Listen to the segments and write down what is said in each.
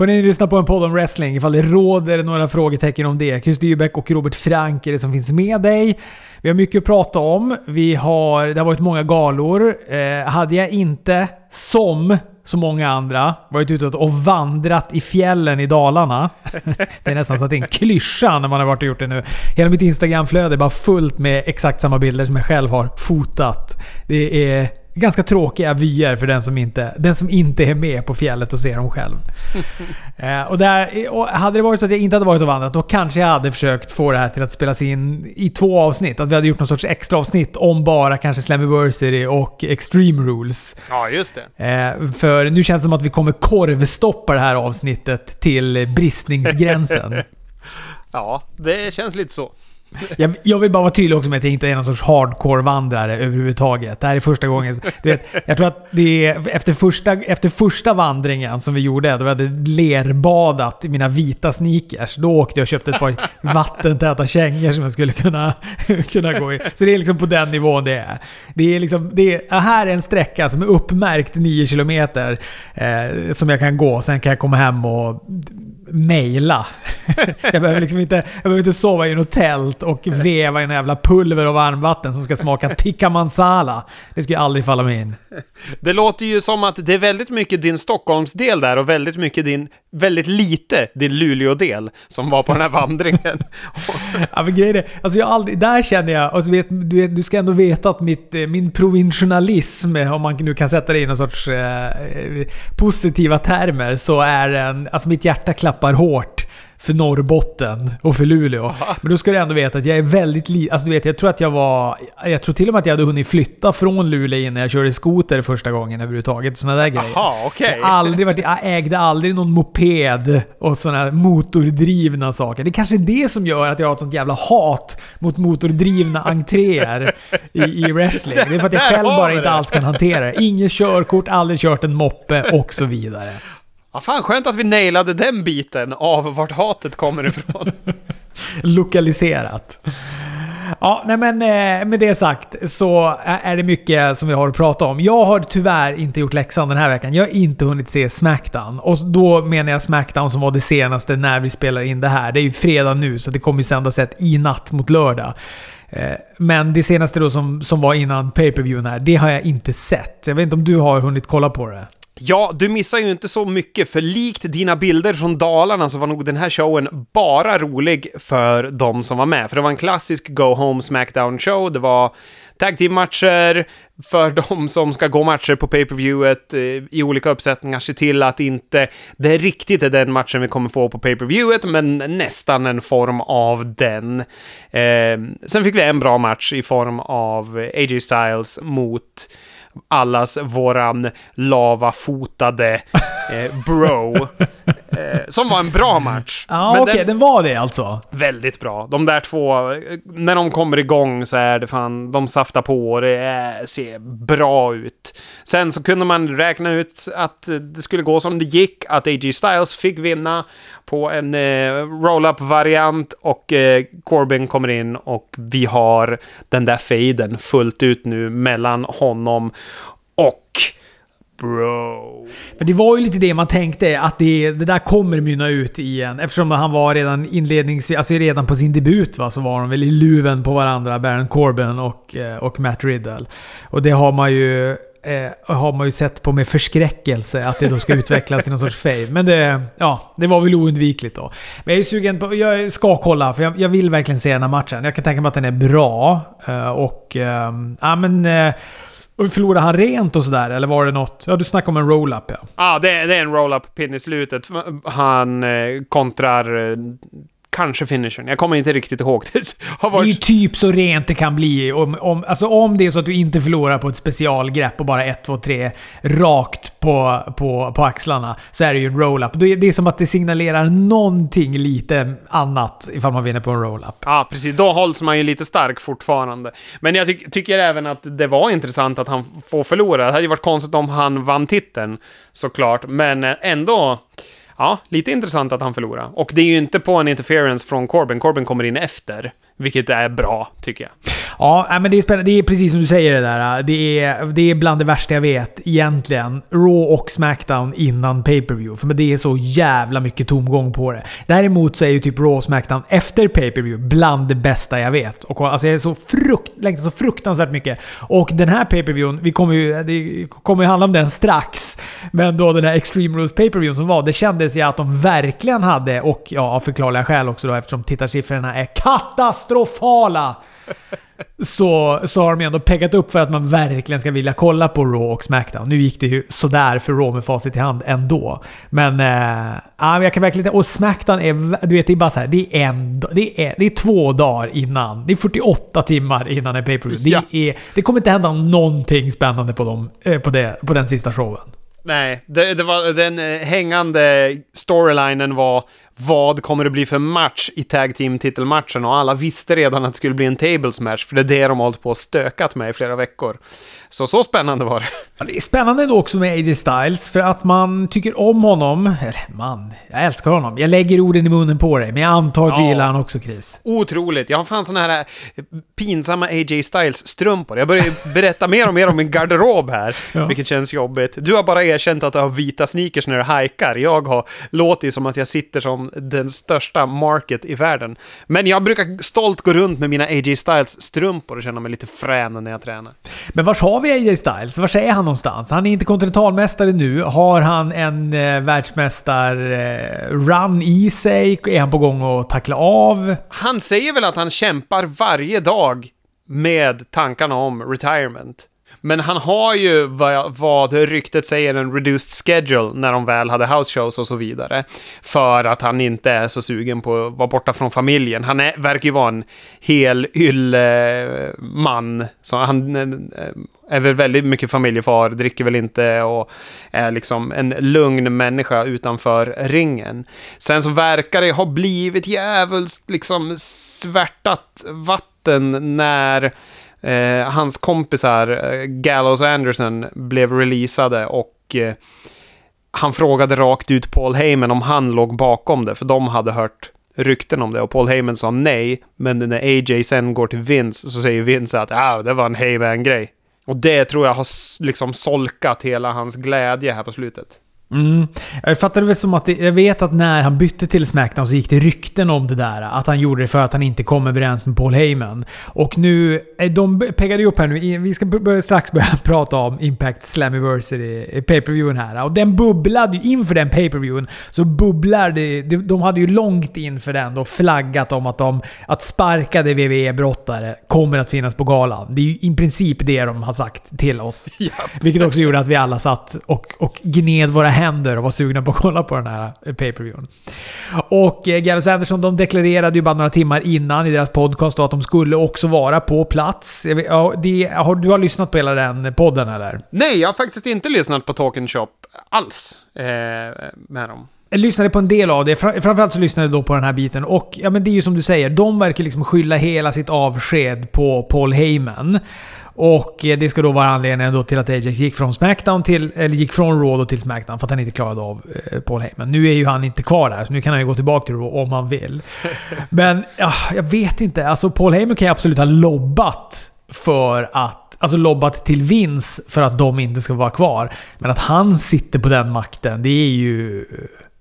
Hörrni, ni lyssnar på en podd om wrestling. Ifall det råder några frågetecken om det. Chris Dybeck och Robert Frank är det som finns med dig. Vi har mycket att prata om. Vi har, det har varit många galor. Eh, hade jag inte, som så många andra, varit ute och vandrat i fjällen i Dalarna. Det är nästan så att det är en klyscha när man har varit och gjort det nu. Hela mitt Instagramflöde är bara fullt med exakt samma bilder som jag själv har fotat. Det är ganska tråkiga vyer för den som inte, den som inte är med på fjället och ser dem själv. eh, och, där, och hade det varit så att jag inte hade varit och vandrat, då kanske jag hade försökt få det här till att spelas in i två avsnitt. Att vi hade gjort någon sorts extra avsnitt om bara kanske Slammiversary och Extreme Rules. Ja, just det. Eh, för nu känns det som att vi kommer korvstoppa det här avsnittet till bristningsgränsen. ja, det känns lite så. Jag, jag, vill bara vara tydlig också med att jag inte är någon sorts hardcore-vandrare överhuvudtaget. Det här är första gången... Du vet, jag tror att det är efter första, efter första vandringen som vi gjorde, då vi hade lerbadat i mina vita sneakers. Då åkte jag och köpte ett par vattentäta kängor som jag skulle kunna, kunna gå i. Så det är liksom på den nivån det är. Det är liksom, det är, här är en sträcka som är uppmärkt 9 km eh, som jag kan gå. Sen kan jag komma hem och mejla. jag, behöver liksom inte, jag behöver inte sova i något tält och veva i en jävla pulver och varmvatten som ska smaka tikka mansala. Det skulle aldrig falla mig in. Det låter ju som att det är väldigt mycket din Stockholmsdel där och väldigt mycket din, väldigt lite din Luleå-del som var på den här vandringen. ja, men grejen är, alltså jag aldrig, där känner jag, alltså vet, du, vet, du ska ändå veta att mitt, eh, min provincialism, om man nu kan sätta det i någon sorts eh, positiva termer, så är en, alltså mitt hjärta klappar hårt för Norrbotten och för Luleå. Aha. Men då ska du ändå veta att jag är väldigt liten. Alltså du vet, jag tror att jag var... Jag tror till och med att jag hade hunnit flytta från Luleå innan jag körde skoter första gången överhuvudtaget. Sådana där grejer. Aha, okay. jag, aldrig varit, jag ägde aldrig någon moped och sådana motordrivna saker. Det är kanske är det som gör att jag har ett sånt jävla hat mot motordrivna entréer i, i wrestling. Det är för att jag själv bara inte alls kan hantera det. Inget körkort, aldrig kört en moppe och så vidare. Ja, fan skönt att vi nailade den biten av vart hatet kommer ifrån. Lokaliserat. Ja, nej men eh, med det sagt så är det mycket som vi har att prata om. Jag har tyvärr inte gjort läxan den här veckan. Jag har inte hunnit se Smackdown. Och då menar jag Smackdown som var det senaste när vi spelar in det här. Det är ju fredag nu, så det kommer ju sändas ett i natt mot lördag. Eh, men det senaste då som, som var innan pay per view här, det har jag inte sett. Jag vet inte om du har hunnit kolla på det? Ja, du missar ju inte så mycket, för likt dina bilder från Dalarna så var nog den här showen bara rolig för de som var med. För det var en klassisk Go Home Smackdown-show, det var tag team-matcher för de som ska gå matcher på pay-per-viewet eh, i olika uppsättningar. Se till att inte det riktigt är den matchen vi kommer få på pay-per-viewet, men nästan en form av den. Eh, sen fick vi en bra match i form av AJ Styles mot allas våran lavafotade eh, bro. Eh, som var en bra match. Ja, okej, okay, den, den, var det alltså? Väldigt bra. De där två, när de kommer igång så är det fan, de saftar på och det är, ser bra ut. Sen så kunde man räkna ut att det skulle gå som det gick, att AJ Styles fick vinna på en eh, roll-up-variant och eh, Corbin kommer in och vi har den där faden fullt ut nu mellan honom Bro. För det var ju lite det man tänkte, att det, det där kommer mynna ut i en... Eftersom han var redan inledningsvis, alltså redan på sin debut va, så var de väl i luven på varandra, Baron Corbin och, eh, och Matt Riddle. Och det har man ju eh, har man ju sett på med förskräckelse att det då ska utvecklas till någon sorts fame. Men det, ja, det var väl oundvikligt då. Men jag är sugen på... Jag ska kolla, för jag, jag vill verkligen se den här matchen. Jag kan tänka mig att den är bra. Eh, och... Eh, ja, men... Eh, och Förlorade han rent och sådär, eller var det något? Ja, du snackade om en roll-up ja. Ja, ah, det, det, är en roll-up pin i slutet. Han eh, kontrar eh, kanske finishen. Jag kommer inte riktigt ihåg. Det, har varit... det är ju typ så rent det kan bli. Om, om, alltså om det är så att du inte förlorar på ett specialgrepp och bara 1, 2, 3 rakt på, på, på axlarna så är det ju en roll-up. Det är som att det signalerar någonting lite annat ifall man vinner på en roll-up. Ja, precis. Då hålls man ju lite stark fortfarande. Men jag ty tycker även att det var intressant att han får förlora. Det hade ju varit konstigt om han vann titeln, såklart. Men ändå Ja, lite intressant att han förlorade. Och det är ju inte på en interference från Corbin. Corbin kommer in efter, vilket är bra, tycker jag. Ja, men det är spännande. Det är precis som du säger det där. Det är, det är bland det värsta jag vet egentligen. Raw och Smackdown innan pay-per-view. För det är så jävla mycket tomgång på det. Däremot så är ju typ Raw och Smackdown efter pay-per-view bland det bästa jag vet. Och alltså jag är så frukt, längtar så fruktansvärt mycket. Och den här pay-per-viewen, vi kommer ju, det kommer ju handla om den strax. Men då den här Extreme Rules pay-per-viewen som var, det kändes ju att de verkligen hade, och ja, av förklarliga skäl också då eftersom tittarsiffrorna är katastrofala så, så har de ändå peggat upp för att man verkligen ska vilja kolla på Raw och Smackdown. Nu gick det ju sådär för Raw med facit i hand ändå. Men äh, jag kan verkligen Och Smackdown är, du vet, det är bara så här, det är, en, det är, det är två dagar innan. Det är 48 timmar innan en pay per ja. det, det kommer inte hända någonting spännande på, dem, eh, på, det, på den sista showen. Nej, det, det var, den eh, hängande storylinen var vad kommer det bli för match i Tag Team-titelmatchen och alla visste redan att det skulle bli en tables match, för det är det de har hållit på och stökat med i flera veckor. Så så spännande var det. Ja, det är spännande ändå också med AJ Styles, för att man tycker om honom. Eller man, jag älskar honom. Jag lägger orden i munnen på dig, men jag antar att ja. du gillar honom också Chris. Otroligt. Jag har fan såna här eh, pinsamma AJ Styles-strumpor. Jag börjar berätta mer och mer om min garderob här, ja. vilket känns jobbigt. Du har bara erkänt att du har vita sneakers när du hajkar. Jag har låtit som att jag sitter som den största market i världen. Men jag brukar stolt gå runt med mina AJ Styles-strumpor och känna mig lite frän när jag tränar. Men vars har vi AJ Styles? Var är han någonstans? Han är inte kontinentalmästare nu. Har han en eh, världsmästar-run eh, i sig? Är han på gång att tackla av? Han säger väl att han kämpar varje dag med tankarna om retirement. Men han har ju vad, vad ryktet säger en reduced schedule när de väl hade house shows och så vidare. För att han inte är så sugen på att vara borta från familjen. Han är, verkar ju vara en hel eh, man. Så han eh, är väl väldigt mycket familjefar, dricker väl inte och är liksom en lugn människa utanför ringen. Sen så verkar det ha blivit jävligt liksom svärtat vatten när eh, hans kompisar eh, Gallows och Anderson blev releasade och eh, han frågade rakt ut Paul Heyman om han låg bakom det, för de hade hört rykten om det och Paul Heyman sa nej. Men när AJ sen går till Vince så säger Vince att ah, det var en Heyman-grej. Och det tror jag har liksom solkat hela hans glädje här på slutet. Mm. Jag fattar det väl som att det, jag vet att när han bytte till Smackdown så gick det rykten om det där. Att han gjorde det för att han inte kom överens med Paul Heyman. Och nu, eh, de peggade ju upp här nu. Vi ska börja, strax börja prata om Impact Slammiversary pay-per-viewen här. Och den bubblade ju inför den pay-per-viewen. Så bubblar det. De hade ju långt inför den då flaggat om att de, att sparkade WWE-brottare kommer att finnas på galan. Det är ju i princip det de har sagt till oss. Vilket också gjorde att vi alla satt och, och gned våra händer och var sugna på att kolla på den här pay-per-viewen. Och eh, Gallows Anderson de deklarerade ju bara några timmar innan i deras podcast att de skulle också vara på plats. Ja, det, har, du har lyssnat på hela den podden eller? Nej, jag har faktiskt inte lyssnat på Talk Shop alls eh, med dem. Jag lyssnade på en del av det. Framförallt så lyssnade jag då på den här biten. Och ja, men det är ju som du säger, de verkar liksom skylla hela sitt avsked på Paul Heyman. Och eh, det ska då vara anledningen då till att Ajax gick från Smackdown till, eller gick från Raw till Smackdown för att han inte klarade av eh, Paul Heyman. Nu är ju han inte kvar där, så nu kan han ju gå tillbaka till Raw om han vill. Men ja, jag vet inte. Alltså Paul Heyman kan ju absolut ha lobbat för att alltså lobbat till vinst för att de inte ska vara kvar. Men att han sitter på den makten, det är ju...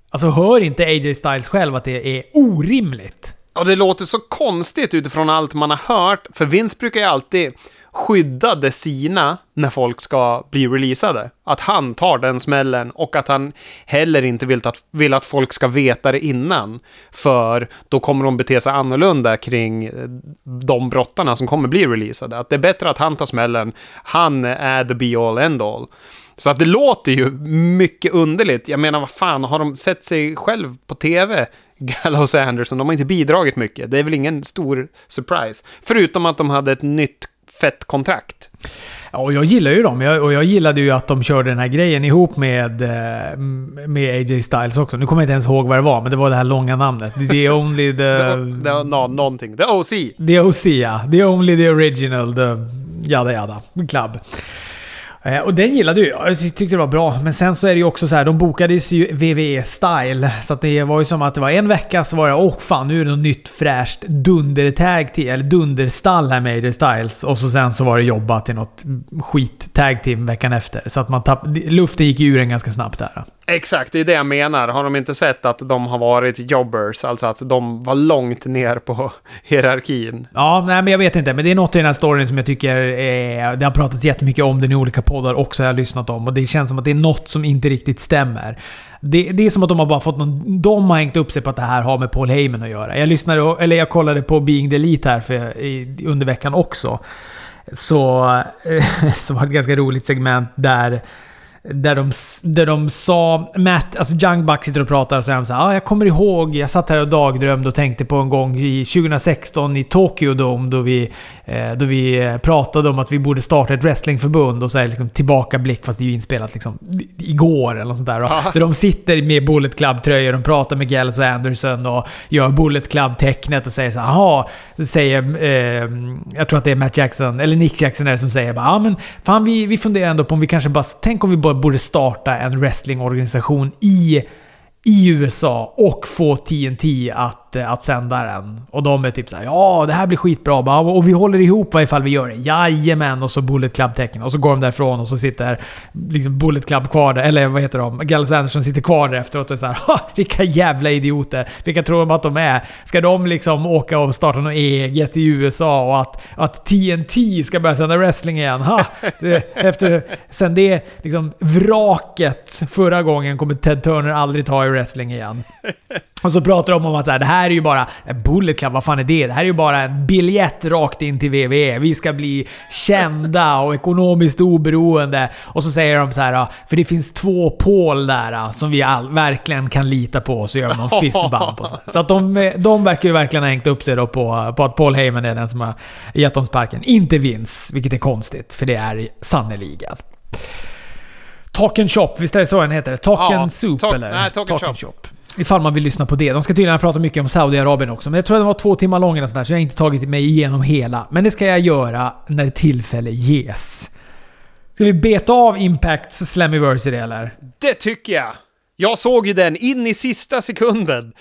Alltså hör inte AJ Styles själv att det är orimligt? Och det låter så konstigt utifrån allt man har hört, för Vince brukar ju alltid skyddade sina när folk ska bli releasade. Att han tar den smällen och att han heller inte vill att, vill att folk ska veta det innan. För då kommer de bete sig annorlunda kring eh, de brottarna som kommer bli releasade. Att det är bättre att han tar smällen. Han är the be all end all. Så att det låter ju mycket underligt. Jag menar, vad fan, har de sett sig själv på tv? Gallows och Anderson, de har inte bidragit mycket. Det är väl ingen stor surprise. Förutom att de hade ett nytt fett kontrakt. Ja, och jag gillar ju dem. Jag, och jag gillade ju att de körde den här grejen ihop med, eh, med AJ Styles också. Nu kommer jag inte ens ihåg vad det var, men det var det här långa namnet. The Only the... det var no, någonting. The OC. The OC, ja. The Only the Original, the Jada Jada Club. Eh, och den gillade jag. Jag tyckte det var bra. Men sen så är det ju också så här, de bokades ju WWE-style. Så det var ju som att det var en vecka så var det åh fan nu är det något nytt fräscht dundertag till eller dunderstall här med AJ Styles. Och så sen så var det jobba till något skit tag team veckan efter. Så att man tapp, luften gick ur en ganska snabbt där. Exakt, det är det jag menar. Har de inte sett att de har varit jobbers, alltså att de var långt ner på hierarkin? Ja, nej, men jag vet inte. Men det är något i den här storyn som jag tycker är, Det har pratats jättemycket om den i olika poddar också, jag har lyssnat om. Och det känns som att det är något som inte riktigt stämmer. Det, det, är som att de har bara fått någon... De har hängt upp sig på att det här har med Paul Heyman att göra. Jag lyssnade, eller jag kollade på Being the Elite här för, i, under veckan också. Så, så var det ett ganska roligt segment där där de, där de sa... Matt, alltså Young Buck sitter och pratar och säger så här, ah, jag kommer ihåg, jag satt här och dagdrömde och tänkte på en gång i 2016 i Tokyo Dome då vi, då vi eh, pratade om att vi borde starta ett wrestlingförbund och så är liksom tillbakablick, fast det är ju inspelat liksom igår eller något sånt där. Ja. Där de sitter med Bullet Club-tröjor, de pratar med Gallows och Anderson och gör Bullet Club-tecknet och säger så här, jaha, så säger, eh, jag tror att det är Matt Jackson, eller Nick Jackson är det som säger bara, ja men fan vi, vi funderar ändå på om vi kanske bara, tänk om vi bara borde starta en wrestlingorganisation i, i USA och få TNT att att, eh, att sända den. Och de är typ såhär ja det här blir skitbra. och vi håller ihop ifall vi gör det. Jajamän! Och så Bullet Club-tecken. Och så går de därifrån och så sitter liksom Bullet Club kvar där. Eller vad heter de? Gallows Anderson sitter kvar där efteråt och är såhär ha, vilka jävla idioter. Vilka tror de att de är? Ska de liksom åka och starta något eget i USA och att, att TNT ska börja sända wrestling igen? Ha! Efter, sen det liksom vraket förra gången kommer Ted Turner aldrig ta i wrestling igen. Och så pratar de om att så här, det här är ju bara... Bullet Club, vad fan är det? Det här är ju bara en biljett rakt in till WWE. Vi ska bli kända och ekonomiskt oberoende. Och så säger de så här, för det finns två Paul där som vi all, verkligen kan lita på. Så gör de någon fistbump. Och så. så att de, de verkar ju verkligen ha hängt upp sig då på, på att Paul Heyman är den som har gett dem sparken. Inte Vince, vilket är konstigt, för det är sannerligen. Talk and Shop, visst är det så den heter? Talk ja, and Soup talk, eller? Nej, Talk, talk and Shop. shop. Ifall man vill lyssna på det. De ska tydligen prata mycket om Saudiarabien också. Men jag tror att den var två timmar lång eller sådär, så jag har inte tagit mig igenom hela. Men det ska jag göra när tillfälle ges. Ska vi beta av Impacts Slammiversary eller? Det tycker jag! Jag såg ju den in i sista sekunden.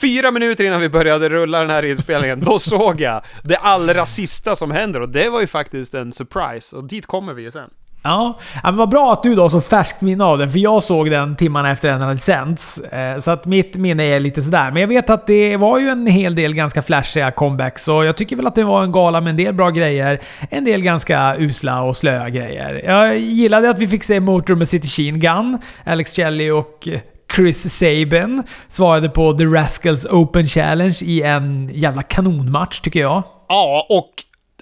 Fyra minuter innan vi började rulla den här inspelningen, då såg jag det allra sista som händer och det var ju faktiskt en surprise och dit kommer vi ju sen. Ja, men vad bra att du då har så färskt minne av den, för jag såg den timmarna efter den hade sänts. Eh, så att mitt minne är lite sådär. Men jag vet att det var ju en hel del ganska flashiga comebacks, så jag tycker väl att det var en gala med en del bra grejer. En del ganska usla och slöa grejer. Jag gillade att vi fick se Motor med City Sheen Gun, Alex Shelley och Chris Sabin svarade på The Rascals Open Challenge i en jävla kanonmatch tycker jag. Ja, och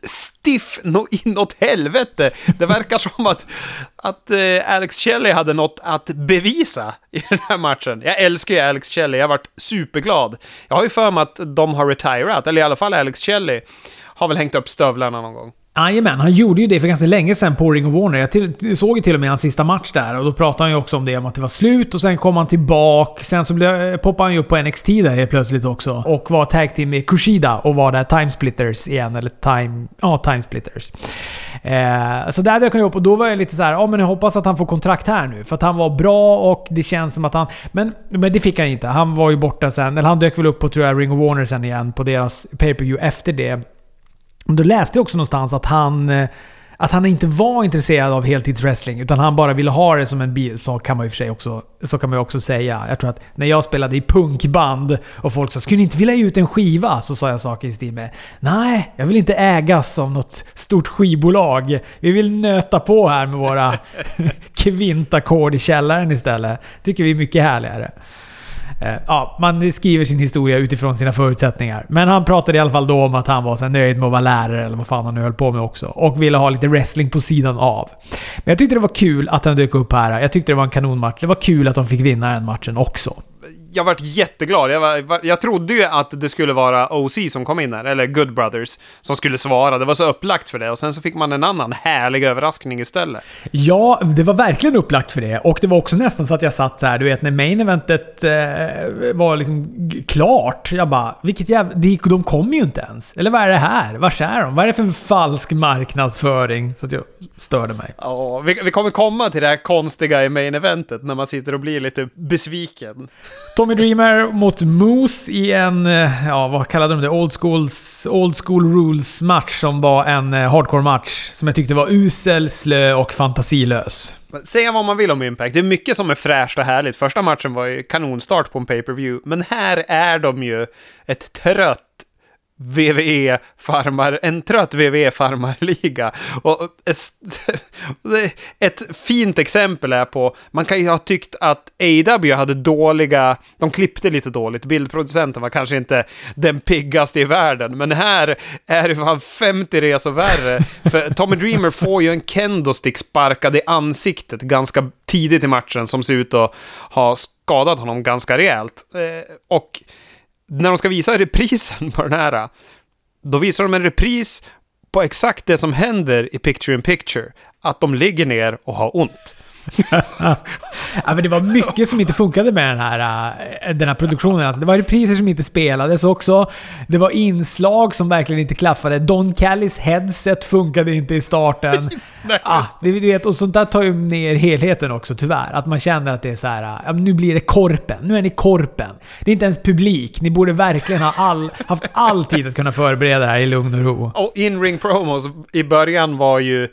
stiff no inåt helvete. Det verkar som att, att eh, Alex Shelley hade något att bevisa i den här matchen. Jag älskar ju Alex Shelley, jag har varit superglad. Jag har ju för mig att de har retirat, eller i alla fall Alex Shelley har väl hängt upp stövlarna någon gång. Jajamän, han gjorde ju det för ganska länge sedan på Ring of Warner. Jag till, såg ju till och med hans sista match där och då pratade han ju också om det, om att det var slut och sen kom han tillbaka. Sen så blev, poppade han ju upp på NXT där helt plötsligt också och var tag team med Kushida och var där Timesplitters igen, eller Time... Ja, Timesplitters. Eh, så där dök han ju upp och då var jag lite så här, ja men jag hoppas att han får kontrakt här nu. För att han var bra och det känns som att han... Men, men det fick han inte. Han var ju borta sen, eller han dök väl upp på tror jag Ring of Warner sen igen på deras pay per view efter det. Då läste jag också någonstans att han, eh, att han inte var intresserad av heltidswrestling utan han bara ville ha det som en bil. Så kan man ju för sig också, så kan man också säga. Jag tror att när jag spelade i punkband och folk sa “Skulle ni inte vilja ge ut en skiva?” Så sa jag saker i stil med “Nej, jag vill inte ägas av något stort skivbolag. Vi vill nöta på här med våra kvintackord i källaren istället. Tycker vi är mycket härligare.” Eh, ja, man skriver sin historia utifrån sina förutsättningar. Men han pratade i alla fall då om att han var så nöjd med att vara lärare, eller vad fan han nu höll på med också. Och ville ha lite wrestling på sidan av. Men jag tyckte det var kul att han dök upp här. Jag tyckte det var en kanonmatch. Det var kul att de fick vinna den matchen också jag vart jätteglad. Jag, var, jag trodde ju att det skulle vara OC som kom in här, eller Good Brothers, som skulle svara. Det var så upplagt för det. Och sen så fick man en annan härlig överraskning istället. Ja, det var verkligen upplagt för det. Och det var också nästan så att jag satt så här, du vet, när main eventet eh, var liksom klart. Jag bara, vilket jävla... De, de kommer ju inte ens. Eller vad är det här? Vars är de? Vad är det för falsk marknadsföring? Så att jag störde mig. Ja, vi, vi kommer komma till det här konstiga i main eventet, när man sitter och blir lite besviken. Tommy Dreamer mot Moose i en, eh, ja vad kallade de det? Old, schools, old school rules match som var en eh, hardcore match. Som jag tyckte var usel, slö och fantasilös. Säga vad man vill om Impact, det är mycket som är fräscht och härligt. Första matchen var ju kanonstart på en pay-per-view, men här är de ju ett trött VVE farmar, en trött VVE farmarliga. Och ett, ett fint exempel är på, man kan ju ha tyckt att AW hade dåliga, de klippte lite dåligt, bildproducenten var kanske inte den piggaste i världen, men här är det fan 50 resor värre. För Tommy Dreamer får ju en kendo-stick sparkad i ansiktet ganska tidigt i matchen som ser ut att ha skadat honom ganska rejält. Eh, och när de ska visa reprisen på den här, då visar de en repris på exakt det som händer i Picture in Picture. Att de ligger ner och har ont ja, men det var mycket som inte funkade med den här, äh, den här produktionen. Alltså, det var repriser som inte spelades också. Det var inslag som verkligen inte klaffade. Don Callys headset funkade inte i starten. Nej, ah, det, du vet, och sånt där tar ju ner helheten också tyvärr. Att man känner att det är så här, ja, nu blir det korpen. Nu är ni korpen. Det är inte ens publik. Ni borde verkligen ha all, haft all tid att kunna förbereda det här i lugn och ro. Och in-ring promos i början var ju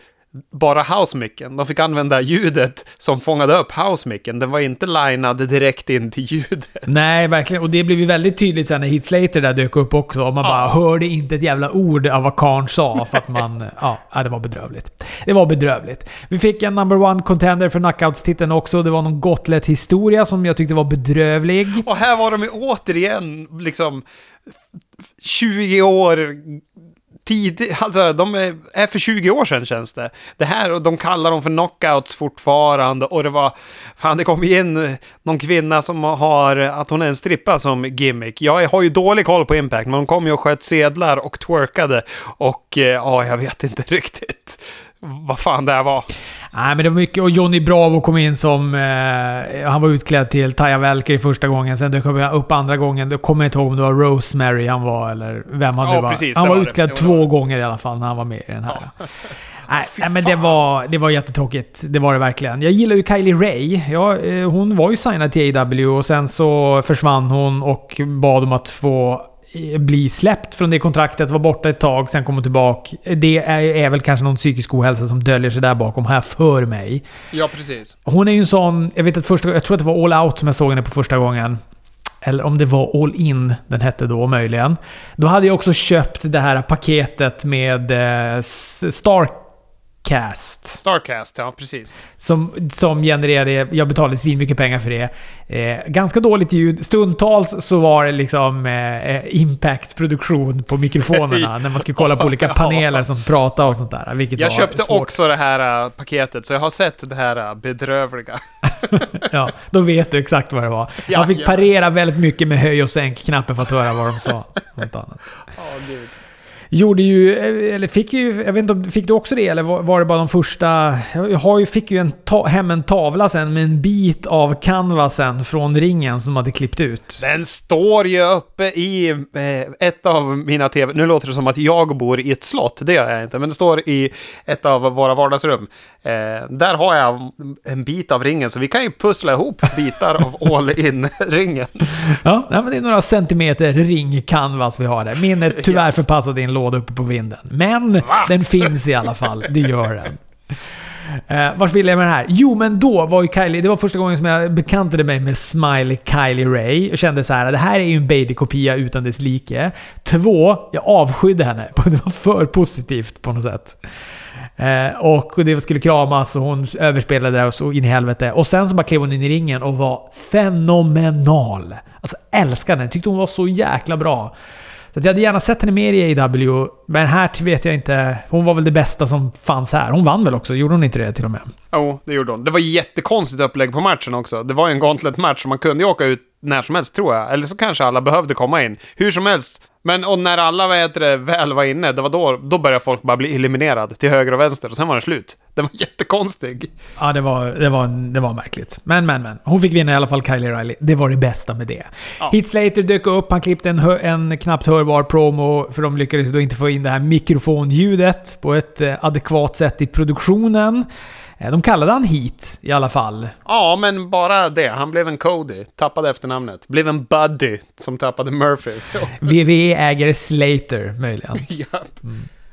bara housemicken. De fick använda ljudet som fångade upp housemicken. Den var inte linad direkt in till ljudet. Nej, verkligen. Och det blev ju väldigt tydligt sen när Heath Slater där dök upp också. Och man bara hörde inte ett jävla ord av vad Karn sa. För att man... ja, det var bedrövligt. Det var bedrövligt. Vi fick en number one contender för knockouts-titeln också. Det var någon Gotlet-historia som jag tyckte var bedrövlig. Och här var de ju återigen liksom 20 år tidigt, alltså de är, för 20 år sedan känns det. Det här, och de kallar dem för knockouts fortfarande och det var, fan det kom in någon kvinna som har, att hon är en strippa som gimmick. Jag har ju dålig koll på Impact, men hon kom ju och sköt sedlar och twerkade och eh, ja, jag vet inte riktigt vad fan det här var. Nej, men det var mycket. Och Johnny Bravo kom in som... Eh, han var utklädd till Taya Valkyrie första gången. Sen dök han upp andra gången. Då kommer jag inte ihåg om det var Rosemary han var eller vem han Ja, nu var. precis, han var, var utklädd det två var det. gånger i alla fall när han var med i den här. Nej, fy nej, men det var, det var jättetråkigt. Det var det verkligen. Jag gillar ju Kylie Ray. Ja, eh, hon var ju signad till AW och sen så försvann hon och bad om att få bli släppt från det kontraktet, var borta ett tag, sen kom hon tillbaka. Det är, är väl kanske någon psykisk ohälsa som döljer sig där bakom, här för mig. Ja, precis. Hon är ju en sån... Jag vet att första Jag tror att det var All Out som jag såg henne på första gången. Eller om det var All In den hette då möjligen. Då hade jag också köpt det här paketet med eh, S- Starcast. Starcast, ja precis. Som, som genererade... Jag betalade svin mycket pengar för det. Eh, ganska dåligt ljud. Stundtals så var det liksom eh, impact-produktion på mikrofonerna. när man skulle kolla på olika paneler som pratade och sånt där. Vilket Jag köpte svårt. också det här äh, paketet, så jag har sett det här äh, bedrövliga. Ja, då vet du exakt vad det var. Ja, Man fick ja. parera väldigt mycket med höj och sänk-knappen för att höra vad de sa. Något annat. Oh, gud. Gjorde ju, eller fick ju, jag vet inte om, fick du också det eller var det bara de första? Jag fick ju en ta, hem en tavla sen med en bit av canvasen från ringen som de hade klippt ut. Den står ju uppe i eh, ett av mina tv... Nu låter det som att jag bor i ett slott, det gör jag inte, men det står i ett av våra vardagsrum. Eh, där har jag en bit av ringen, så vi kan ju pussla ihop bitar av all in-ringen. Ja, men det är några centimeter ring-canvas vi har där. Min är tyvärr förpassad i en låda uppe på vinden. Men Va? den finns i alla fall. Det gör den. Eh, vart vill jag med det här? Jo, men då var ju Kylie... Det var första gången som jag bekantade mig med Smiley Kylie Ray. Och kände så här, det här är ju en Bailey-kopia utan dess like. Två, jag avskydde henne. Det var för positivt på något sätt. Eh, och det skulle kramas och hon överspelade det och så in i helvete. Och sen så bara klev hon in i ringen och var fenomenal. Alltså älskade henne. Tyckte hon var så jäkla bra. Så att jag hade gärna sett henne mer i AW, men här vet jag inte. Hon var väl det bästa som fanns här. Hon vann väl också? Gjorde hon inte det till och med? Jo, det gjorde hon. Det var jättekonstigt upplägg på matchen också. Det var ju en gauntlet-match, så man kunde ju åka ut när som helst tror jag. Eller så kanske alla behövde komma in. Hur som helst. Men och när alla vad heter det, väl var inne, det var då, då började folk bara bli eliminerad till höger och vänster och sen var det slut. Det var jättekonstig. Ja, det var, det, var, det var märkligt. Men, men, men. Hon fick vinna i alla fall, Kylie Riley. Det var det bästa med det. Ja. Heath Slater dök upp. Han klippte en, en knappt hörbar promo, för de lyckades då inte få in det här mikrofonljudet på ett eh, adekvat sätt i produktionen. Eh, De kallade han Heat i alla fall. Ja, men bara det. Han blev en Cody. Tappade efternamnet. Blev en Buddy som tappade Murphy. WWE äger Slater, möjligen. ja.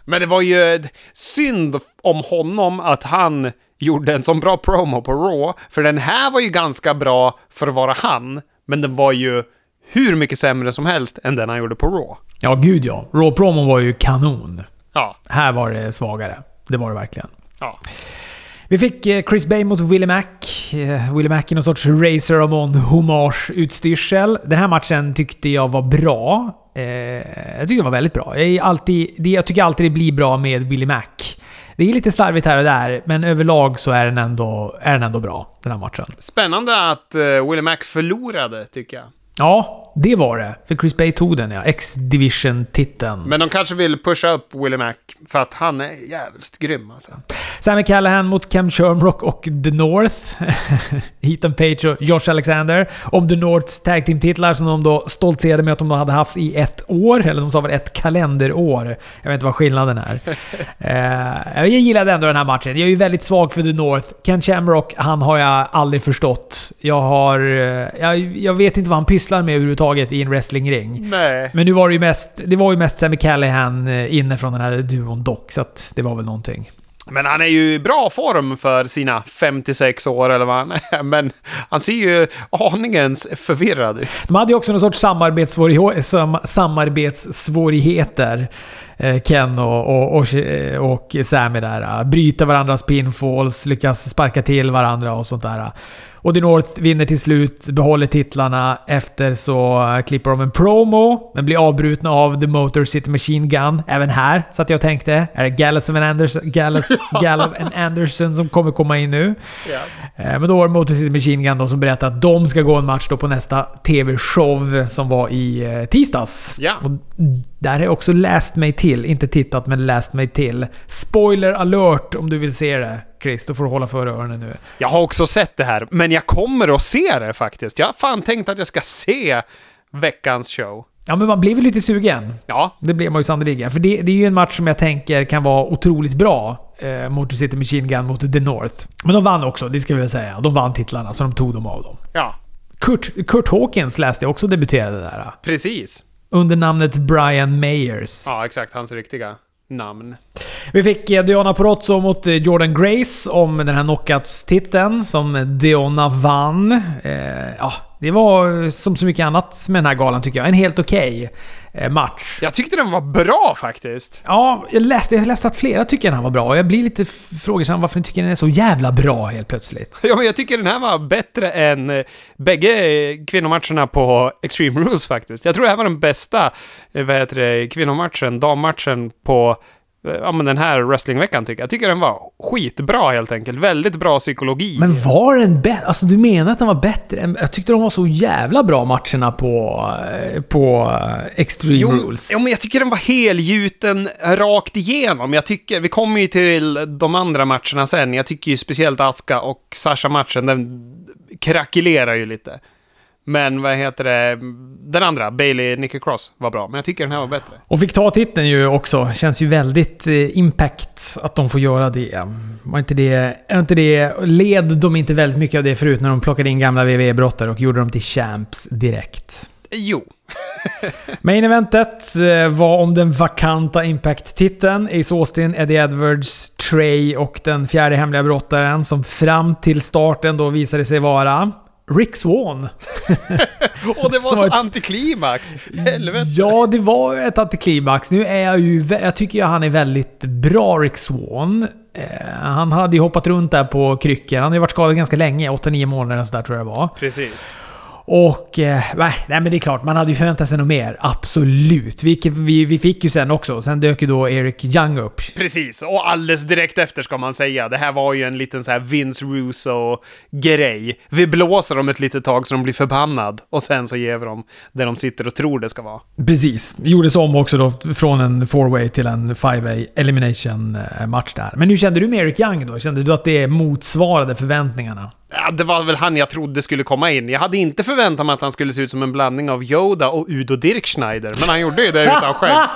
Men det var ju synd om honom att han gjorde en sån bra promo på Raw. För den här var ju ganska bra för att vara han. Men den var ju hur mycket sämre som helst än den han gjorde på Raw. Ja, gud ja. Raw promo var ju kanon. Ja, Här var det svagare. Det var det verkligen. ja. Vi fick eh, Chris Bay mot Willie Mack. Eh, Willie Mack i någon sorts Razor Ramon hommage-utstyrsel. Den här matchen tyckte jag var bra. Eh, jag tyckte den var väldigt bra. Jag, är alltid, jag tycker alltid det blir bra med Willie Mack. Det är lite slarvigt här och där, men överlag så är den ändå, är den ändå bra, den här matchen. Spännande att Willie Mac förlorade, tycker jag. Ja, det var det. För Chris Bay tog den ja. X-Division-titeln. Men de kanske vill pusha upp Willie Mac för att han är jävligt grym alltså. Sammy Callahan mot Kem Shamrock och The North. Ethan Page och Josh Alexander. Om The Norths tag team-titlar som de då stoltserade med att de hade haft i ett år. Eller de sa väl ett kalenderår. Jag vet inte vad skillnaden är. Eh, jag gillade ändå den här matchen. Jag är ju väldigt svag för The North. Ken Shamrock, han har jag aldrig förstått. Jag har... eh, Jag, jag vet inte vad han pysslar med överhuvudtaget i en wrestlingring. Nej. Men nu var det ju mest, det var ju mest Sammy Callahan eh, inne från den här duon dock, så att det var väl någonting. Men han är ju i bra form för sina 56 år eller vad han är. Men han ser ju aningens förvirrad ut. De hade ju också någon sorts samarbetssvårighe- sam, samarbetssvårigheter. eh, Ken och, och, och, och Sammy där. eh, Bryta varandras pinfalls, lyckas sparka till varandra och sånt där. Och The North vinner till slut, behåller titlarna. Efter så klipper de en promo, men blir avbrutna av The Motor City Machine Gun. Även här så att jag tänkte, är det Gallus and Anderson, Gallus, Gallup and Anderson som kommer komma in nu? Eh, Men då var det Motor City Machine Gun då som berättade att de ska gå en match då på nästa TV-show som var i eh, tisdags. Ja. Där har jag också läst mig till, inte tittat men läst mig till. Spoiler alert om du vill se det. Chris, då får du hålla för öronen nu. Jag har också sett det här, men jag kommer att se det faktiskt. Jag har fan tänkt att jag ska se veckans show. Ja, men man blir väl lite sugen. Ja, Det blir man ju sannoliken. För det, det är ju en match som jag tänker kan vara otroligt bra. Eh, Motor City Machine Gun mot The North. Men de vann också, det ska vi väl säga. De vann titlarna, så de tog dem av dem. ja, Kurt, Kurt Hawkins läste jag också debuterade där. precis. Under namnet Brian Mayers. Ja, exakt. Hans riktiga namn. Vi fick eh, Diana Porozzo mot eh, Jordan Grace om den här knockouts-titeln som Diana vann. Eh, ja, det var eh, som så mycket annat med den här galan tycker jag. En helt okej eh, match. Jag tyckte den var bra faktiskt. Ja, jag läste, jag läste att flera tycker den här var bra. Jag blir lite f- frågande varför ni tycker den är så jävla bra helt plötsligt. Ja, men jag tycker den här var bättre än eh, bägge eh, kvinnomatcherna på Extreme Rules faktiskt. Jag tror det här var den bästa, eh, vad heter det, kvinnomatchen, dammatchen på eh, Ja men den här wrestlingveckan tycker jag. Jag tycker den var skitbra helt enkelt. Väldigt bra psykologi. Men var den bättre? Alltså du menar att den var bättre? än- Jag tyckte de var så jävla bra matcherna på, eh, på eh, Extreme Jo, Rules. jo, men jag tycker den var helgjuten rakt igenom. Jag tycker, vi kommer ju till de andra matcherna sen. Jag tycker ju speciellt Aska och Sasha-matchen, den krackelerar ju lite. Men vad heter det, den andra, Bailey Nicky Cross, var bra. Men jag tycker den här var bättre. Och fick ta titeln ju också. Känns ju väldigt eh, impact att de får göra det. Var inte det... Är inte det... Led de inte väldigt mycket av det förut när de plockade in gamla WWE-brottare och gjorde dem till champs direkt? Jo. Main eventet eh, var om den vakanta Impact-titeln. Ace Austin, Eddie Edwards, Trey och den fjärde hemliga brottaren som fram till starten då visade sig vara Rick Swan. Och det var så ett- antiklimax. Helvete. Ja, det var ett antiklimax. Nu är jag ju... Jag tycker ju han är väldigt bra, Rick Swan. Eh, han hade ju hoppat runt där på kryckor. Han har ju varit skadad ganska länge, 8-9 månader sådär tror jag det var. Precis. Och eh, nej, men det är klart, man hade ju förväntat sig något mer. Absolut. Vilket vi, vi fick ju sen också. Sen dök ju då Eric Young upp. Precis, och alldeles direkt efter ska man säga. Det här var ju en liten så här Vince Russo-grej. Vi blåser dem ett litet tag så de blir förbannad och sen så ger vi dem det de sitter och tror det ska vara. Precis. Gjordes om också då från en four-way till en five-way elimination eh, match där. Men hur kände du med Eric Young då? Kände du att det motsvarade förväntningarna? Ja, det var väl han jag trodde skulle komma in. Jag hade inte förväntat mig att han skulle se ut som en blandning av Yoda och Udo Dirkschneider, men han gjorde ju det utan skägg.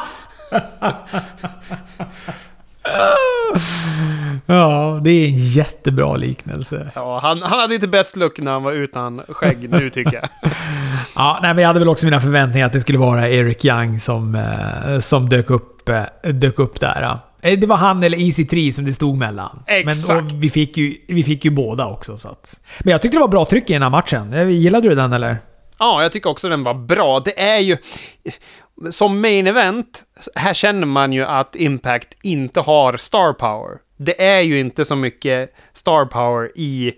Ja, det är en jättebra liknelse. Ja, han, han hade inte bäst look när han var utan skägg nu tycker jag. Ja, nej, men jag hade väl också mina förväntningar att det skulle vara Eric Young som, eh, som dök, upp, eh, dök upp där. Eh, Det var han eller Easy 3 som det stod mellan. Exakt. Men, vi, fick ju, vi fick ju båda också. Så att. Men jag tyckte det var bra tryck i den här matchen. Eh, Gillade du den eller? Ja, jag tycker också den var bra. Det är ju... Som main event, här känner man ju att Impact inte har star power. Det är ju inte så mycket star power i,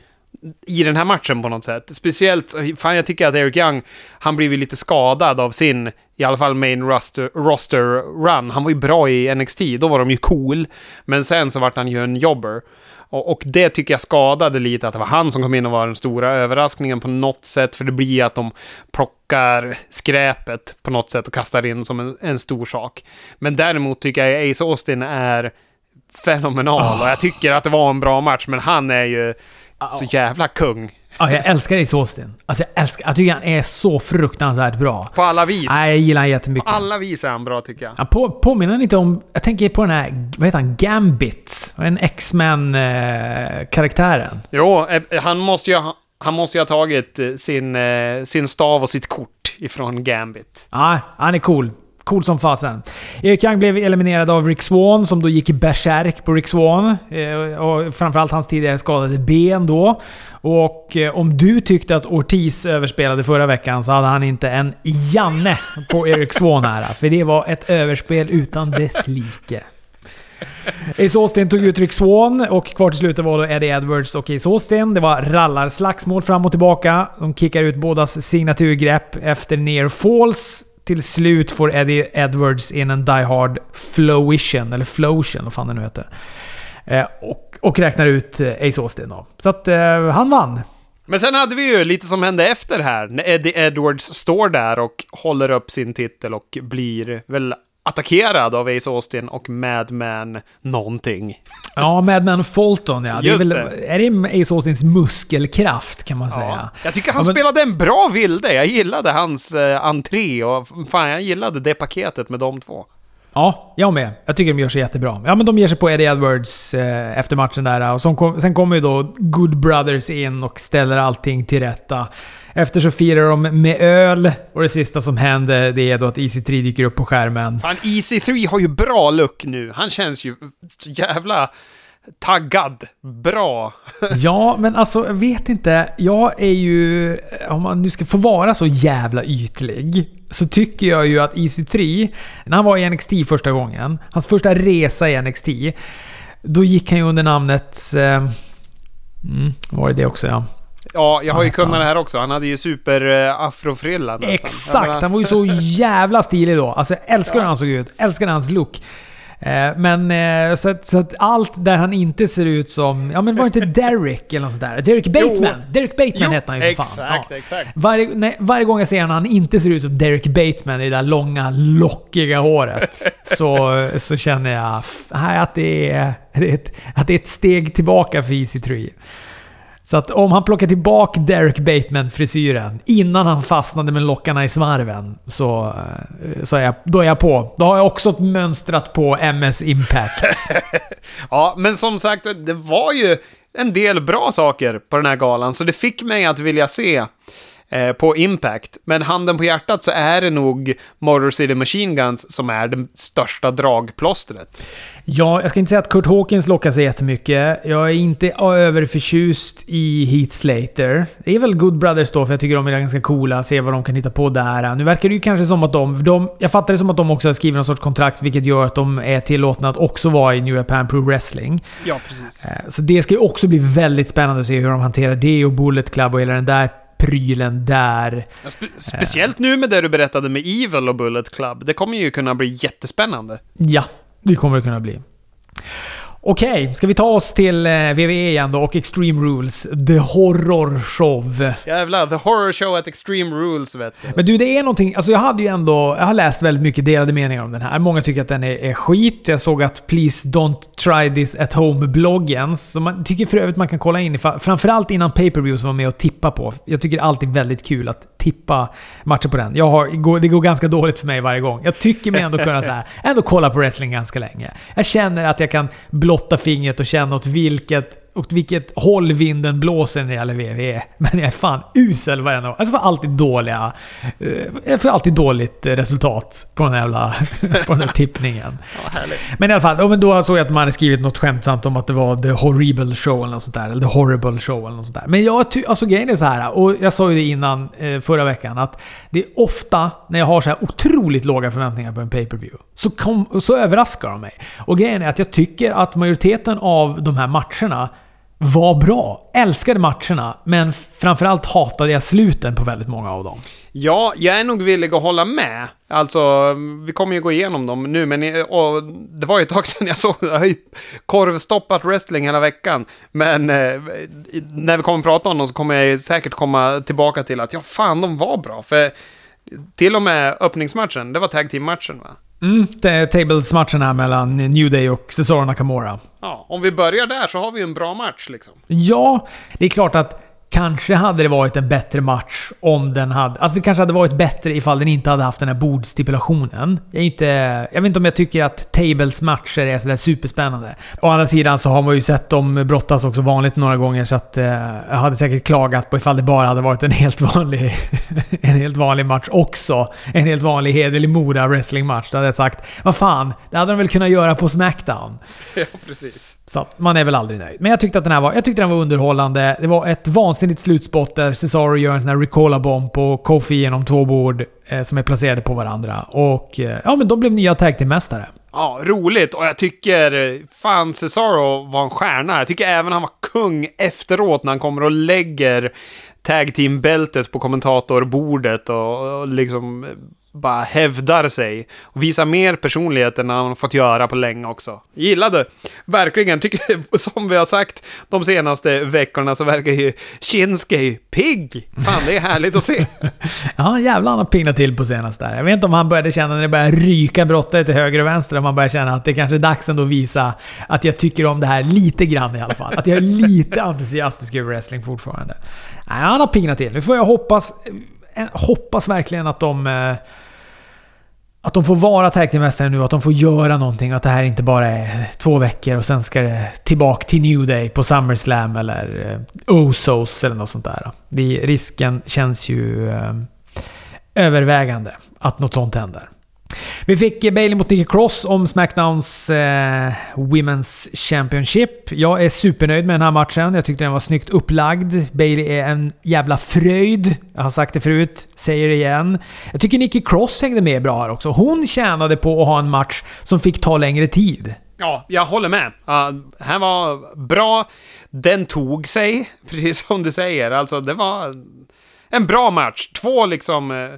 i den här matchen på något sätt. Speciellt, fan jag tycker att Eric Young, han blev ju lite skadad av sin, i alla fall main roster, roster run. Han var ju bra i NXT, då var de ju cool. Men sen så vart han ju en jobber. Och, och det tycker jag skadade lite, att det var han som kom in och var den stora överraskningen på något sätt. För det blir att de plockar skräpet på något sätt och kastar in som en, en stor sak. Men däremot tycker jag Ace Austin är fenomenal. Och jag tycker att det var en bra match, men han är ju så jävla kung. Ja, jag älskar Ace Austin. Alltså jag älskar... Jag tycker han är så fruktansvärt bra. På alla vis. Nej, jag gillar han jättemycket. På alla vis är han bra tycker jag. Han på, påminner lite om... Jag tänker på den här... Vad heter han? Gambit. En X-Men-karaktären. Jo, eh, han måste ju ha, han måste ju ha tagit eh, sin, eh, sin stav och sitt kort ifrån Gambit. Ja, han är cool. Cool som fasen. Erik Young blev eliminerad av Rick Swan som då gick i bärsärk på Rick Swan. Eh, och framförallt hans tidigare skadade ben då. Och eh, om du tyckte att Ortiz överspelade förra veckan så hade han inte en Janne på Eric Swan här. Alltså. För det var ett överspel utan dess like. Ace Austin tog ut Rick Swan och kvar till slutet var då Eddie Edwards och Ace Austin. Det var rallarslagsmål fram och tillbaka. De kickar ut bådas signaturgrepp efter near falls. Till slut får Eddie Edwards in en Die Hard Flowition, eller Flotion, vad fan det nu heter. Eh, och, och räknar ut eh, Ace Austin då. Så att eh, han vann. Men sen hade vi ju lite som hände efter här, när Eddie Edwards står där och håller upp sin titel och blir väl attackerad av Ace Austin och Madman någonting. Ja, Madman Fulton ja. Det är, väl, det. är det Ace Austins muskelkraft kan man säga? Ja. Jag tycker han Ja, men- spelade en bra vilde. Jag gillade hans eh, entré och fan, jag gillade det paketet med de två. Ja, jag med. Jag tycker de gör sig jättebra. Ja, men de ger sig på Eddie Edwards eh, efter matchen där. Och som kom, sen kommer ju då Good Brothers in och ställer allting till rätta. Efter så firar de med öl och det sista som händer det är då att EC3 dyker upp på skärmen. Fan, EC3 har ju bra look nu. Han känns ju jävla taggad. Bra. Ja, men alltså jag vet inte. Jag är ju... Om man nu ska få vara så jävla ytlig. Så tycker jag ju att EC3, när han var i NXT första gången, hans första resa i NXT, då gick han ju under namnet... Eh, mm, var det det också ja. Ja, jag har ju kunnat det här också. Han hade ju super-afrofrilla nästan. Jag Exakt! Han var ju så jävla stilig då. Alltså jag älskar hur han såg ut. Älskar hans look. Eh, Men eh, så att, så att allt där han inte ser ut som... Ja men var det inte Derek eller något sånt där? Derek Bateman! Derek Bateman Jo, hette han ju för fan. exakt, Ja. exakt. Varje, nej, varje gång jag ser honom han inte ser ut som Derek Bateman i det där långa, lockiga håret. så, så känner jag att, det är, att det är ett steg tillbaka för EC3. Så att om han plockar tillbaka Derek Bateman-frisyren innan han fastnade med lockarna i svarven så, eh, så är jag, då är jag på. Då har jag också mönstrat på MS Impact. Ja, men som sagt, det var ju en del bra saker på den här galan, så det fick mig att vilja se på Impact. Men handen på hjärtat så är det nog Motor City Machine Guns som är det största dragplåstret. Ja, jag ska inte säga att Kurt Hawkins lockar sig jättemycket. Jag är inte överförtjust i Heath Slater. Det är väl Good Brothers då, för jag tycker de är ganska coola. Se vad de kan hitta på där. Nu verkar det ju kanske som att de... de jag fattar det som att de också har skrivit någon sorts kontrakt, vilket gör att de är tillåtna att också vara i New Japan Pro Wrestling. Ja, precis. Eh, Så det ska ju också bli väldigt spännande att se hur de hanterar det och Bullet Club och hela den där prylen där. Ja, spe speciellt nu med det du berättade med Evil och Bullet Club. Det kommer ju kunna bli jättespännande. Ja, det kommer det kunna bli. Okej, ska vi ta oss till eh, WWE igen då och Extreme Rules, The Horror Show. Jävlar, The Horror Show at Extreme Rules vet du. Men du, det är någonting, alltså jag hade ju ändå, jag har läst väldigt mycket delade meningar om den här. Många tycker att den är, är skit. Jag såg att Please Don't Try This At Home-bloggen, som man tycker för övrigt man kan kolla in framförallt innan pay-per-view som var med och tippa på. Jag tycker det är alltid väldigt kul att tippa matcher på den. Jag har, det går ganska dåligt för mig varje gång. Jag tycker mig ändå kunna så här, ändå kolla på wrestling ganska länge. Jag känner att jag kan blotta fingret och känna åt vilket åt vilket håll vinden blåser när det gäller WWE. Men jag är fan usel varenda gång. Alltså får alltid dåliga... eh, Jag får alltid dåligt resultat på den här jävla... på den här tippningen. Ja. Men i alla fall, då såg jag att man hade skrivit något skämtsamt om att det var The Horrible Show eller något sånt där. Eller The Horrible Show eller något sånt där. Men jag alltså grejen är så här, och jag sa ju det innan eh, förra veckan, att det är ofta när jag har så här otroligt låga förväntningar på en pay-per-view så, kom, så överraskar de mig. Och grejen är att jag tycker att majoriteten av de här matcherna var bra. Älskade matcherna, men framförallt hatade jag sluten på väldigt många av dem. Ja, jag är nog villig att hålla med. Alltså, vi kommer ju gå igenom dem nu, men och det var ju ett tag sedan jag såg det. Jag har ju korvstoppat wrestling hela veckan. Men eh, när vi kommer att prata om dem så kommer jag säkert komma tillbaka till att ja, fan, de var bra. För till och med öppningsmatchen, det var tag team-matchen va? Mm, tables-matchen här mellan New Day och Cesaro Nakamura. Ja, om vi börjar där så har vi en bra match liksom. Ja, det är klart att kanske hade det varit en bättre match om den hade... Alltså det kanske hade varit bättre ifall den inte hade haft den här bordstipulationen. Jag, är inte, jag vet inte om jag tycker att tables matcher är sådär superspännande. Å andra sidan så har man ju sett dem brottas också vanligt några gånger så att eh, jag hade säkert klagat på ifall det bara hade varit en helt vanlig, en helt vanlig match också. En helt vanlig hederlig Mora wrestlingmatch. Då hade jag sagt vad fan, det hade de väl kunnat göra på Smackdown. Ja, precis. Så man är väl aldrig nöjd. Men jag tyckte att den här var, jag tyckte den var underhållande. Det var ett vansinnigt slutspott där Cesaro gör en sån här recola-bomb på Kofi genom två bord eh, som är placerade på varandra. Och eh, ja, men de blev nya tag team-mästare. Ja, roligt. Och jag tycker fan Cesaro var en stjärna. Jag tycker även han var kung efteråt när han kommer och lägger tag team-bältet på kommentatorbordet och, och liksom bara hävdar sig. Och visar mer personlighet än han fått göra på länge också. Gillade. Verkligen. Tycker, som vi har sagt de senaste veckorna så verkar ju Shinsuke pigg. Fan, det är härligt att se. Ja, jävlar han har pignat till på senaste där. Jag vet inte om han började känna när det började ryka brottare till höger och vänster, om han började känna att det kanske är dags ändå att visa att jag tycker om det här lite grann i alla fall. Att jag är lite entusiastisk över wrestling fortfarande. Nej, han har pignat till. Nu får jag hoppas, eh, hoppas verkligen att de... Eh, att de får vara tag mästare nu, att de får göra någonting. Att det här inte bara är två veckor och sen ska det tillbaka till New Day på SummerSlam eller eh, Osos eller något sånt där. Det, risken känns ju eh, övervägande att något sånt händer. Vi fick Bailey mot Nikki Cross om Smackdowns eh, Women's Championship. Jag är supernöjd med den här matchen. Jag tyckte den var snyggt upplagd. Bailey är en jävla fröjd. Jag har sagt det förut, säger det igen. Jag tycker Nikki Cross hängde med bra här också. Hon tjänade på att ha en match som fick ta längre tid. Ja, jag håller med. Uh, här var bra. Den tog sig, precis som du säger. Alltså, det var en bra match. Två liksom... Eh,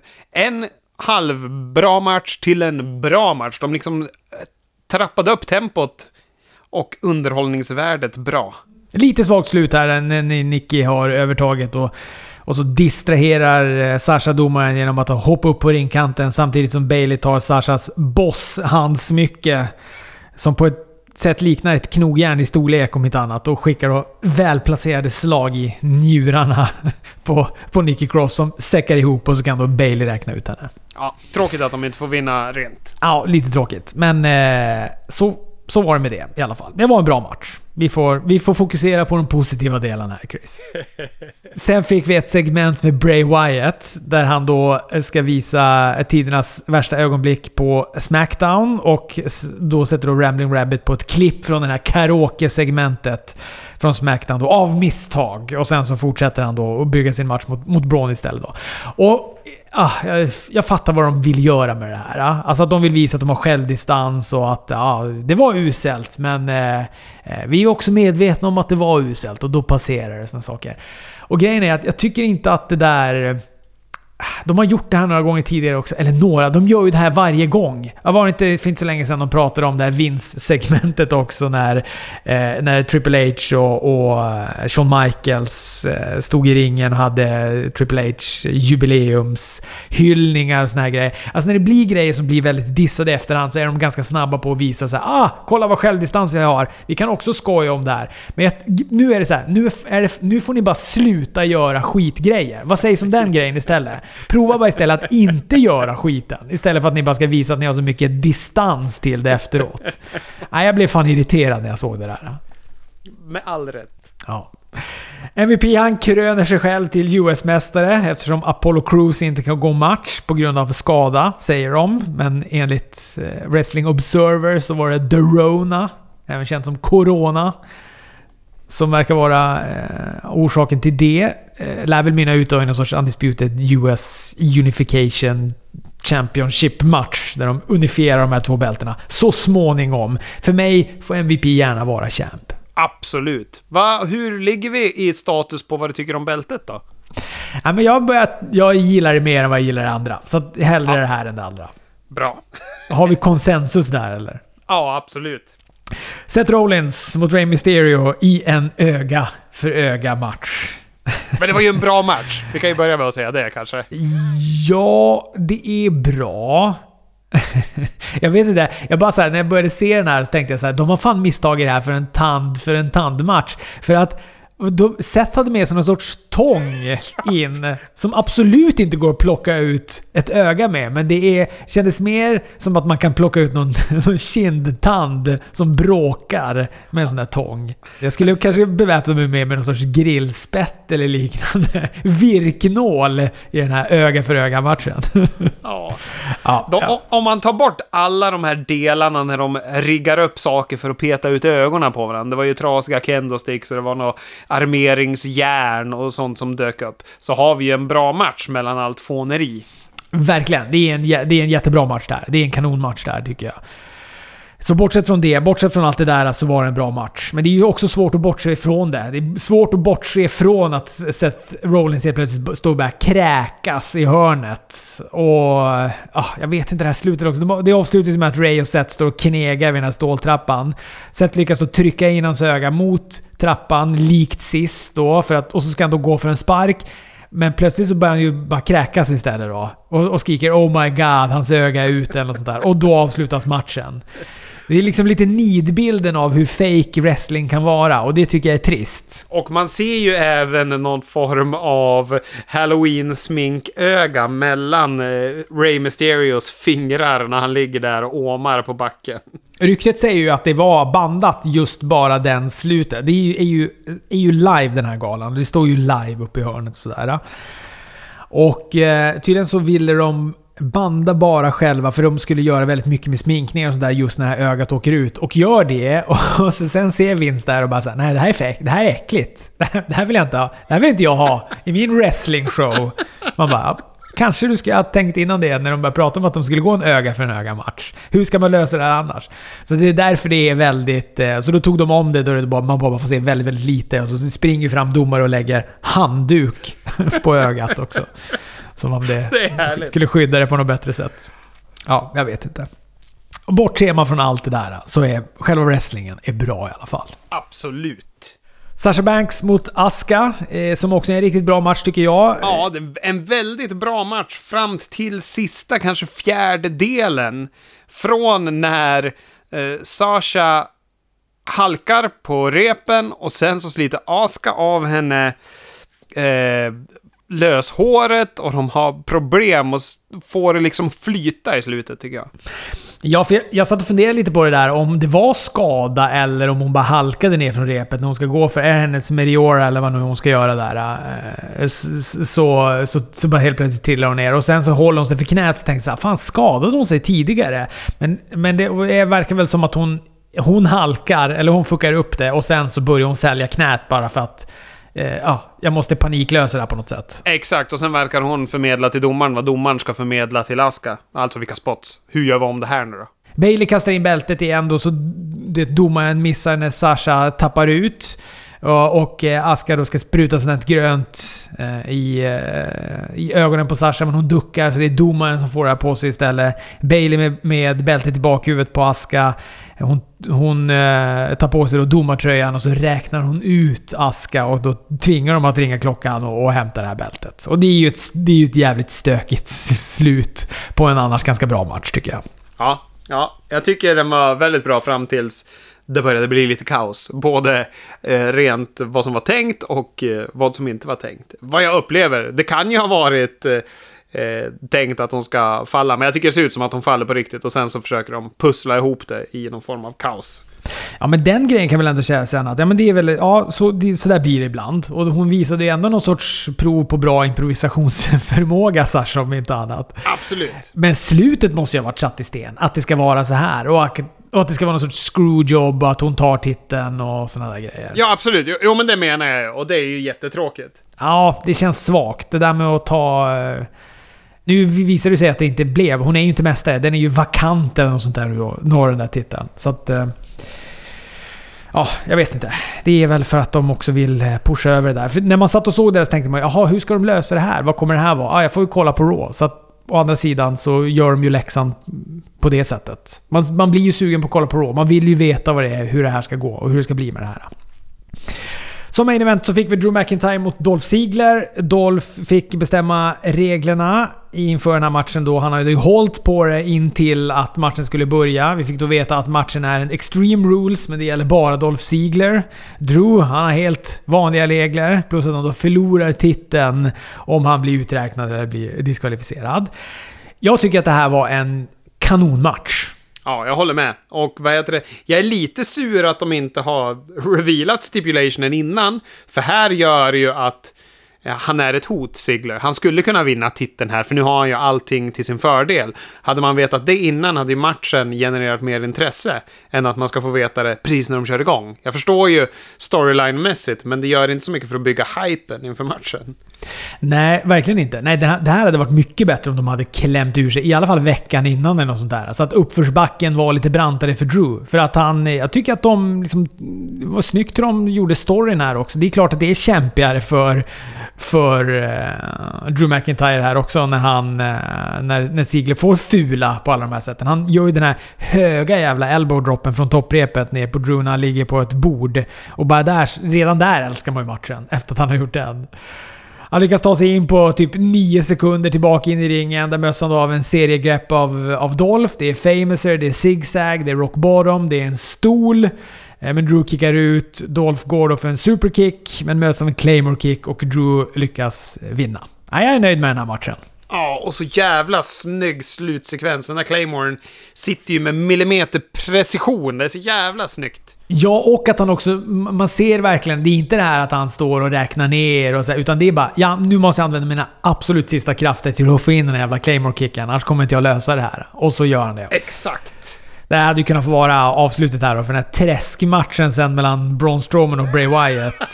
en halvbra match till en bra match. De liksom eh, trappade upp tempot och underhållningsvärdet bra. Lite svagt slut här när Nicky har övertaget och, och så distraherar eh, Sasha domaren genom att hoppa upp på ringkanten samtidigt som Bailey tar Sashas boss-handsmycke som på ett sätt liknar ett knogjärn i storlek om inte annat och skickar då välplacerade slag i njurarna på, på Nicky Cross som säckar ihop och så kan då Bailey räkna ut henne. Ja, tråkigt att de inte får vinna rent. Ja, lite tråkigt. Men eh, så, så var det med det i alla fall. Det var en bra match. Vi får, vi får fokusera på de positiva delarna här, Chris. Sen fick vi ett segment med Bray Wyatt, där han då ska visa tidernas värsta ögonblick på Smackdown. Och då sätter då Rambling Rabbit på ett klipp från det här karaoke-segmentet från Smackdown då, av misstag. Och sen så fortsätter han då att bygga sin match mot, mot Braun istället då. Och Ah, jag, jag fattar vad de vill göra med det här. Ah. Alltså att de vill visa att de har självdistans och att ah, det var uselt. Men eh, eh, vi är också medvetna om att det var uselt och då passerar det sådana saker. Och grejen är att jag tycker inte att det där de har gjort det här några gånger tidigare också. Eller några. De gör ju det här varje gång. Det var inte för inte så länge sedan de pratade om det här vinstsegmentet också när, eh, när Triple H och, och eh, Shawn Michaels eh, stod i ringen och hade Triple H jubileumshyllningar och såna här grejer. Alltså när det blir grejer som blir väldigt dissade i efterhand så är de ganska snabba på att visa så här, ah, kolla vad självdistans vi har. Vi kan också skoja om det här. Men jag, nu är det så här, nu, är det, nu får ni bara sluta göra skitgrejer. Vad sägs om den grejen istället? Prova bara istället att inte göra skiten. Istället för att ni bara ska visa att ni har så mycket distans till det efteråt. Nej, jag blev fan irriterad när jag såg det där. Med all rätt. Ja. MVP han kröner sig själv till US-mästare eftersom Apollo Crews inte kan gå match på grund av skada, säger de. Men enligt eh, Wrestling Observer så var det The Rona, även känt som Corona, som verkar vara eh, orsaken till det. Eh, lär väl mynna ut i någon sorts undisputed US Unification Championship-match där de unifierar de här två bältena. Så småningom. För mig får MVP gärna vara champ. Absolut. Va, hur ligger vi i status på vad du tycker om bältet då? Ja, men jag, börjat, jag gillar det mer än vad jag gillar det andra. Så att hellre ja. det här än det andra. Bra. Har vi konsensus där eller? Ja, absolut. Seth Rollins mot Rey Mysterio i en öga för öga match. Men det var ju en bra match. Vi kan ju börja med att säga det kanske. Ja, det är bra. jag vet inte. Jag bara så här, när jag började se den här så tänkte jag så här, de har fan misstagit det här för en tand för en tandmatch. För att de, Seth hade med sig någon sorts tång in som absolut inte går att plocka ut ett öga med. Men det är, kändes mer som att man kan plocka ut någon, någon kindtand som bråkar med en sån där tång. Jag skulle kanske beväpna mig med, med någon sorts grillspett eller liknande virknål i den här öga för öga-matchen. Ja. ja, de, ja. Om man tar bort alla de här delarna när de riggar upp saker för att peta ut ögonen på varandra. Det var ju trasiga kendo-sticks och det var något armeringsjärn och sånt som dök upp. Så har vi ju en bra match mellan allt fåneri. Verkligen. Det är en, det är en jättebra match där. Det är en kanonmatch där, tycker jag. Så bortsett från det, bortsett från allt det där så var det en bra match. Men det är ju också svårt att bortse ifrån det. Det är svårt att bortse ifrån att Seth Rollins helt plötsligt stod och började kräkas i hörnet. Och... Ah, jag vet inte det här slutet också. Det avslutas med att Ray och Seth står och knegar vid den här ståltrappan. Seth lyckas då trycka in hans öga mot trappan, likt sist då. För att, och så ska han då gå för en spark. Men plötsligt så börjar han ju bara kräkas istället då. Och, och skriker “Oh my god, hans öga är ute” eller något sånt där. Och då avslutas matchen. Det är liksom lite nidbilden av hur fake wrestling kan vara och det tycker jag är trist. Och man ser ju även någon form av halloween-sminköga mellan eh, Ray Mysterios fingrar när han ligger där och åmar på backen. Ryktet säger ju att det var bandat just bara den slutet. Det är ju, är ju, är ju live den här galan. Det står ju live uppe i hörnet sådär. Och eh, tydligen så ville de banda bara själva för de skulle göra väldigt mycket med sminkningar och sådär just när ögat åker ut. Och gör det och så sen ser Vince där och bara såhär, nej det här är fake, det här är äckligt. Det här, vill jag inte ha. Det här vill inte jag ha i min wrestling-show. Man bara, kanske du skulle ha tänkt innan det när de började prata om att de skulle gå en öga för en öga-match. Hur ska man lösa det här annars? Så det är därför det är väldigt... Eh, så då tog de om det då det bara, man bara får se väldigt, väldigt lite. Och så springer fram domare och lägger handduk på ögat också. Som om det, det skulle skydda det på något bättre sätt. Ja, jag vet inte. Bortser man från allt det där så är själva wrestlingen är bra i alla fall. Absolut. Sasha Banks mot Aska, eh, som också är en riktigt bra match tycker jag. Ja, en väldigt bra match fram till sista, kanske fjärde delen. Från när eh, Sasha halkar på repen och sen så sliter Aska av henne eh, löshåret och de har problem och får det liksom flyta i slutet tycker jag. Ja, för jag, jag satt och funderade lite på det där om det var skada eller om hon bara halkade ner från repet när hon ska gå för är hennes Meriora eller vad nu hon ska göra där. Eh, så, så, så, så bara helt plötsligt trillar hon ner och sen så håller hon sig för knät och tänker så här, fan skadade hon sig tidigare? Men, men det verkar väl som att hon, hon halkar, eller hon fuckar upp det och sen så börjar hon sälja knät bara för att eh, ja, jag måste paniklösa det här på något sätt. Exakt, och sen verkar hon förmedla till domaren vad domaren ska förmedla till Aska. Alltså vilka spots. Hur gör vi om det här nu då? Bailey kastar in bältet igen då så domaren missar när Sasha tappar ut. Och, eh, Aska då ska spruta sånt grönt eh, i, eh, i ögonen på Sasha, men hon duckar så det är domaren som får det här på sig istället. Bailey med, med bältet i bakhuvudet på Aska. Hon, hon eh, tar på sig då domartröjan och så räknar hon ut Aska och då tvingar de att ringa klockan och, och hämta det här bältet. Och det är ju ett, det är ju ett jävligt stökigt slut på en annars ganska bra match tycker jag. Ja, ja, jag tycker den var väldigt bra fram tills det började bli lite kaos. Både eh, rent vad som var tänkt och eh, vad som inte var tänkt. Vad jag upplever, det kan ju ha varit eh, eh, tänkt att hon ska falla, men jag tycker det ser ut som att hon faller på riktigt och sen så försöker de pussla ihop det i någon form av kaos. Ja, men den grejen kan väl ändå känna att ja, men det är väl, ja, så, det, så där blir det ibland. Och hon visade ju ändå någon sorts prov på bra improvisationsförmåga, Sasha, om inte annat. Absolut. Men slutet måste ju ha varit satt i sten. Att det ska vara så här. Och att, och att det ska vara någon sorts screwjob och att hon tar titeln och sådana där grejer. Ja, absolut. Jo, men det menar jag och det är ju jättetråkigt. Ja, det känns svagt. Det där med att ta... eh, Nu visar det sig att det inte blev. Hon är ju inte mästare. Den är ju vakant eller något sånt där då, når den där titeln. Så att... eh, Ja, jag vet inte. Det är väl för att de också vill eh, pusha över det där. För när man satt och såg det så tänkte man jaha, hur ska de lösa det här? Vad kommer det här vara? Ah, jag får ju kolla på Raw. Så att å andra sidan så gör de ju läxan på det sättet. Man, man blir ju sugen på att kolla på Raw. Man vill ju veta vad det är, hur det här ska gå och hur det ska bli med det här. Som main event så fick vi Drew McIntyre mot Dolph Ziggler. Dolph fick bestämma reglerna inför den här matchen då. Han hade ju hållit på det in till att matchen skulle börja. Vi fick då veta att matchen är en Extreme Rules, men det gäller bara Dolph Ziggler. Drew, han har helt vanliga regler. Plus att han då förlorar titeln om han blir uträknad eller blir diskvalificerad. Jag tycker att det här var en kanonmatch. Ja, jag håller med. Och vad heter det? Jag är lite sur att de inte har revealat stipulationen innan. För här gör ju att ja, han är ett hot, Ziggler. Han skulle kunna vinna titeln här, för nu har han ju allting till sin fördel. Hade man vetat det innan hade ju matchen genererat mer intresse än att man ska få veta det precis när de kör igång. Jag förstår ju storyline-mässigt, men det gör inte så mycket för att bygga hypen inför matchen. Nej, verkligen inte. Nej, det här, det här hade varit mycket bättre om de hade klämt ur sig, i alla fall veckan innan eller något sånt där. Så att uppförsbacken var lite brantare för Drew. För att han... Jag tycker att de liksom... Det var snyggt hur de gjorde storyn här också. Det är klart att det är kämpigare för, för uh, Drew McIntyre här också när han... Uh, när, när Ziegler får fula på alla de här sätten. Han gör ju den här höga jävla elbow-droppen från topprepet ner på Drew när han ligger på ett bord. Och bara där, redan där älskar man ju matchen. Efter att han har gjort den. Han lyckas ta sig in på typ 9 sekunder tillbaka in i ringen. Där möts han då av en seriegrepp av, av Dolph. Det är Famouser, det är Zigzag, det är Rock Bottom, det är en stol. Eh, men Drew kickar ut. Dolph går då för en superkick, men möts av en Claymore kick och Drew lyckas vinna. Jag är nöjd med den här matchen. Ja, och så jävla snygg slutsekvens. Den där Claymoren sitter ju med millimeterprecision. Det är så jävla snyggt. Ja, och att han också... Man ser verkligen... Det är inte det här att han står och räknar ner och så, Utan det är bara ja, nu måste jag använda mina absolut sista krafter till att få in den här jävla Claymore-kicken. Annars kommer inte jag lösa det här. Och så gör han det. Exakt. Det här hade ju kunnat få vara avslutet här då, för den här träskmatchen sen mellan Braun Strowman och Bray Wyatt.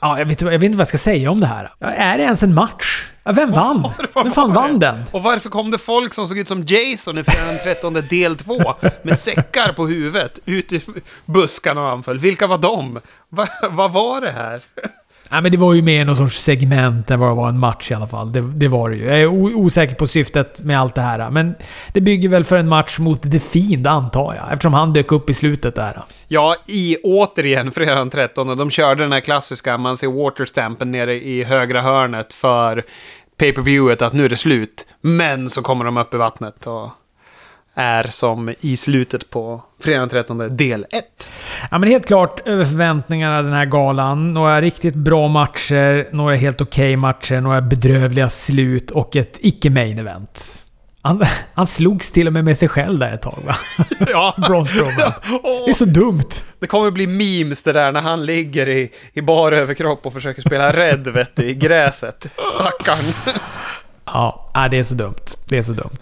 Ja, jag, vet, jag vet inte vad jag ska säga om det här. Ja, är det ens en match? Ja, vem vann? Vem fan vann den? Och varför kom det folk som såg ut som Jason i Fredag den 13 del 2 med säckar på huvudet ut i buskarna och anföll? Vilka var de? Va, vad var det här? Nej, men det var ju mer någon sorts segment än vad det var en match i alla fall. Det, det var det ju. Jag är osäker på syftet med allt det här. Men det bygger väl för en match mot The Fiend, antar jag. Eftersom han dök upp i slutet där. Ja, i återigen Fredag den 13. De körde den här klassiska, man ser waterstampen nere i högra hörnet för pay-per-viewet att nu är det slut. Men så kommer de upp i vattnet och är som i slutet på Fredag den 13 del 1. Ja, men helt klart över förväntningarna den här galan. Några riktigt bra matcher, några helt okej matcher, några bedrövliga slut och ett icke-main event. Han, han slogs till och med med sig själv där ett tag va? Ja, Braun. Åh, Det är så dumt. det kommer bli memes det där när han ligger i, i bar överkropp och försöker spela rädd vet du, i gräset. Stackarn. Ja, det är så dumt. Det är så dumt.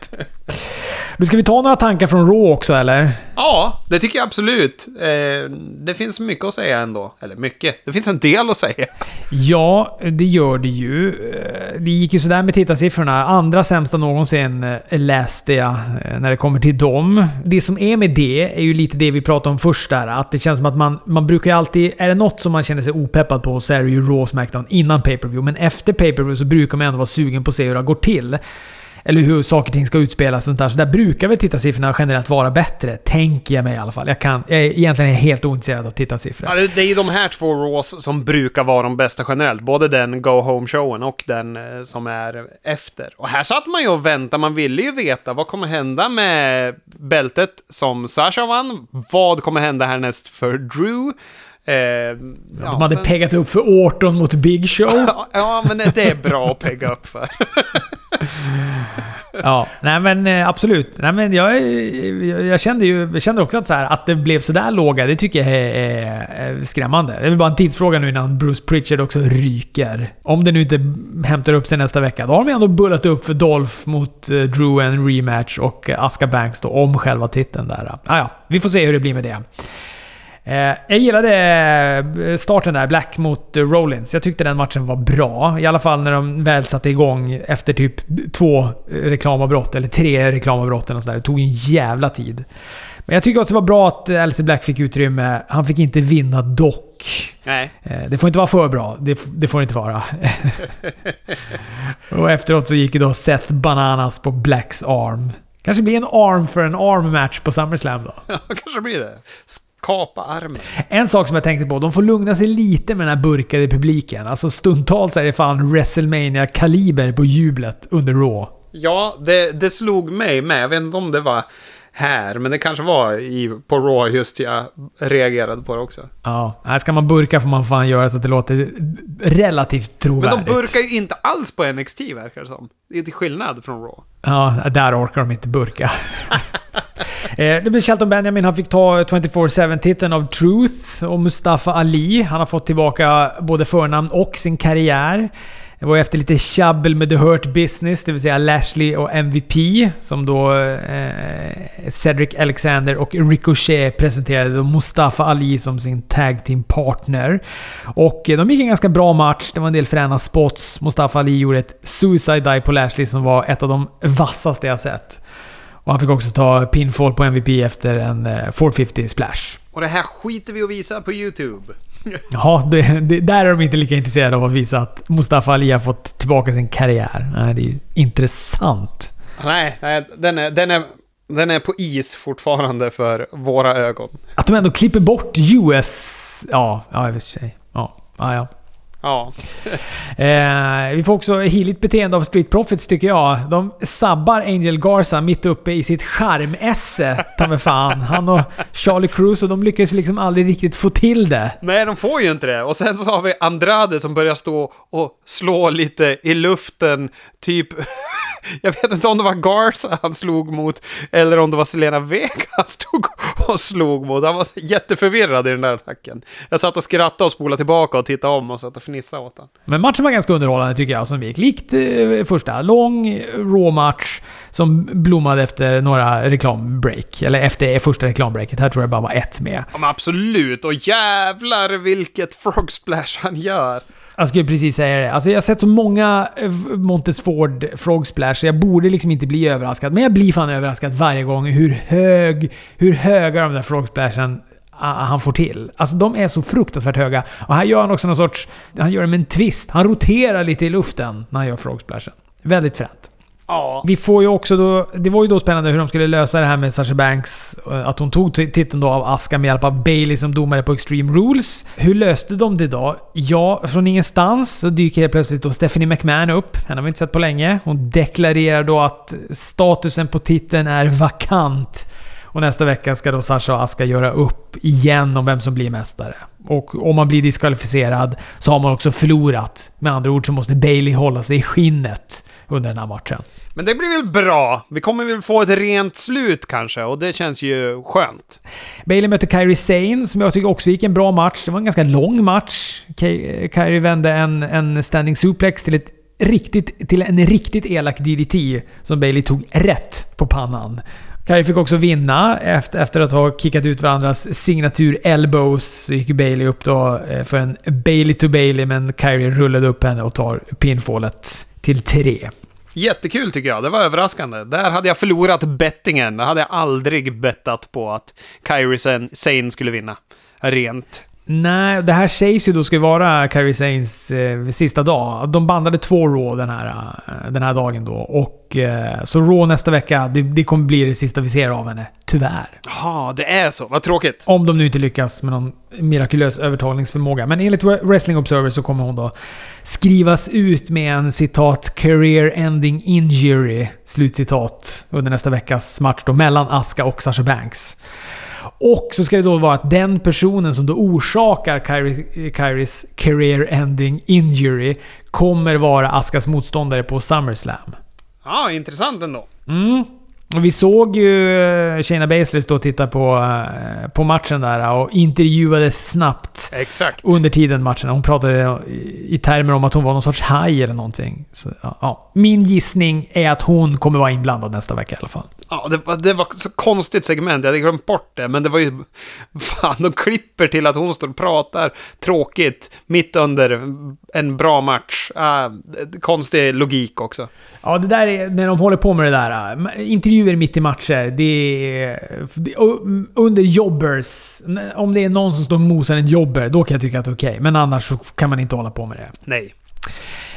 Du ska vi ta några tankar från Raw också eller? Ja, det tycker jag absolut. Eh, det finns mycket att säga ändå. Eller mycket, det finns en del att säga. Ja, det gör det ju. Eh, det gick ju sådär med tittarsiffrorna. Andra sämsta någonsin eh, läste jag eh, när det kommer till dem. Det som är med det är ju lite det vi pratade om först där. Att det känns som att man, man brukar ju alltid... Är det något som man känner sig opeppad på så är det ju Raw Smackdown innan pay-per-view. Men efter pay-per-view så brukar man ändå vara sugen på att se hur det går till eller hur saker och ting ska utspelas. Sånt där. Så där brukar väl tittarsiffrorna generellt vara bättre. Tänker jag mig i alla fall. Jag, kan, jag är egentligen helt ointresserad av tittarsiffror. Ja, det är ju de här två Raws som brukar vara de bästa generellt. Både den Go Home-showen och den eh, som är efter. Och här satt man ju och väntade. Man ville ju veta vad kommer hända med bältet som Sasha vann. Vad kommer hända härnäst för Drew? Eh, ja, de hade sen... peggat upp för Orton mot Big Show. ja, men det är bra att pegga upp för. ja, nej men eh, absolut. Nej, men jag, jag, kände ju jag kände också att, så här, att det blev sådär låga, det tycker jag är, är skrämmande. Det är bara en tidsfråga nu innan Bruce Pritchard också ryker. Om det nu inte hämtar upp sig nästa vecka. Då har de ändå bullat upp för Dolph mot eh, Drew en rematch och Aska Banks då om själva titeln där. Ah, ja, vi får se hur det blir med det. Eh, jag gillade eh, starten där, Black mot Rollins. Jag tyckte den matchen var bra. I alla fall när de väl satte igång efter typ två reklamavbrott, eller tre reklamavbrott eller sådär. Det tog en jävla tid. Men jag tycker också det var bra att Alistair Black fick utrymme. Han fick inte vinna dock. Nej. Eh, det får inte vara för bra. Det, det får inte vara. och efteråt så gick ju då Seth Bananas på Blacks arm. Kanske blir en arm för en arm match på SummerSlam då. Ja, kanske blir det kapa armen. En sak som jag tänkte på, de får lugna sig lite med den här burkade publiken. Alltså stundtals är det fan wrestlemania kaliber på jublet under Raw. Ja, det, det slog mig med. Jag vet inte om det var här, men det kanske var i, på Raw just jag reagerade på det också. Ja, här ska man burka får man fan göra så att det låter relativt trovärdigt. Men de burkar ju inte alls på NXT verkar det som. Det är till skillnad från Raw. Ja, där orkar de inte burka. Eh, det blir Shelton Benjamin. Han fick ta 24-7-titeln av Truth. Och Mustafa Ali. Han har fått tillbaka både förnamn och sin karriär. Det var efter lite tjabbel med The Hurt Business, det vill säga Lashley och MVP, som då eh, Cedric Alexander och Ricochet presenterade Mustafa Ali som sin tag team partner. Och eh, de gick en ganska bra match, det var en del fräna spots. Mustafa Ali gjorde ett suicide dive på Lashley som var ett av de vassaste jag sett. Och han fick också ta pinfall på MVP efter en 450 eh, splash. Och det här skiter vi att visa på YouTube. Ja, det, det, där är de inte lika intresserade av att visa att Mustafa Ali har fått tillbaka sin karriär. Nej, det är ju intressant. Nej, nej den, är, den, är, den är på is fortfarande för våra ögon. Att de ändå klipper bort US... Ja, ja i och för sig. Ja, ja. ja. Ja. eh, vi får också heligt beteende av Street Profits tycker jag. De sabbar Angel Garza mitt uppe i sitt charmesse. Ta mig fan. Han och Charlie Cruz och de lyckas liksom aldrig riktigt få till det. Nej, de får ju inte det. Och sen så har vi Andrade som börjar stå och slå lite i luften. Typ jag vet inte om det var Garza han slog mot eller om det var Selena Vega han stod och slog mot. Han var jätteförvirrad i den där attacken. Jag satt och skrattade och spolade tillbaka och tittade om och satt och fnissade åt honom. Men matchen var ganska underhållande tycker jag som gick. Likt eh, första. Lång, raw match som blommade efter några reklambreak. Eller efter första reklambreaket. Här tror jag bara var ett med. Ja, men absolut. Och jävlar vilket frog splash han gör. Jag skulle precis säga det. Alltså jag har sett så många eh, Montesford Frog Splash så jag borde liksom inte bli överraskad. Men jag blir fan överraskad varje gång hur hög, hur höga de där Frog Splashen ah, ah, han får till. Alltså de är så fruktansvärt höga. Och här gör han också någon sorts... Han gör det med en twist. Han roterar lite i luften när han gör Frog Splashen. Väldigt fränt. Ja. Vi får ju också då... Det var ju då spännande hur de skulle lösa det här med Sasha Banks. Eh, att hon tog titeln då av Aska med hjälp av Bailey som domare på Extreme Rules. Hur löste de det då? Ja, från ingenstans så dyker helt plötsligt då Stephanie McMahon upp. Henne har vi inte sett på länge. Hon deklarerar då att statusen på titeln är vakant. Och nästa vecka ska då Sasha och Aska göra upp igen om vem som blir mästare. Och om man blir diskvalificerad så har man också förlorat. Med andra ord så måste Bailey hålla sig i skinnet under den här matchen. Men det blir väl bra? Vi kommer väl få ett rent slut kanske och det känns ju skönt. Bailey mötte Kyrie Sane som jag tycker också gick en bra match. Det var en ganska lång match. Kyrie vände en, en standing suplex till ett riktigt, till en riktigt elak DDT som Bailey tog rätt på pannan. Kyrie fick också vinna efter, efter att ha kickat ut varandras signatur elbows. Så gick Bailey upp då eh, för en Bailey to Bailey, men Kyrie rullade upp henne och tar pinfallet till 3. Jättekul tycker jag, det var överraskande. Där hade jag förlorat bettingen. Där hade jag aldrig bettat på att Kyrie Sane skulle vinna. Rent. Nej, det här sägs ju då ska vara Kyrie Sanes eh, sista dag. De bandade två Raw den här, eh, den här dagen då. Och, eh, så Raw nästa vecka, det, det kommer bli det sista vi ser av henne. Tyvärr. Ja, det är så. Vad tråkigt. Om de nu inte lyckas med någon mirakulös övertagningsförmåga. Men enligt Wrestling Observer så kommer hon då skrivas ut med en citat “career ending injury” slutcitat under nästa veckas match då mellan Aska och Sasha Banks. Och så ska det då vara att den personen som då orsakar Kyrie, Kyries career ending injury kommer vara Askas motståndare på SummerSlam. Ja, intressant ändå. Mm. Och vi såg ju eh, Shayna Baszler stå och titta på, eh, på matchen där och intervjuades snabbt. Exakt. Under tiden matchen. Hon pratade i termer om att hon var någon sorts haj eller någonting. Så, ja. Min gissning är att hon kommer vara inblandad nästa vecka i alla fall. Ja, det var, det var så konstigt segment. Jag hade glömt bort det. Men det var ju... Fan, de klipper till att hon står och pratar tråkigt mitt under en bra match. Uh, konstig logik också. Ja, det där är när de håller på med det där. Intervjuer mitt i matcher. Det är... Under jobbers. Om det är någon som står och mosar en jobber, då kan jag tycka att det är okej. Okay. Men annars så kan man inte hålla på med det. Nej.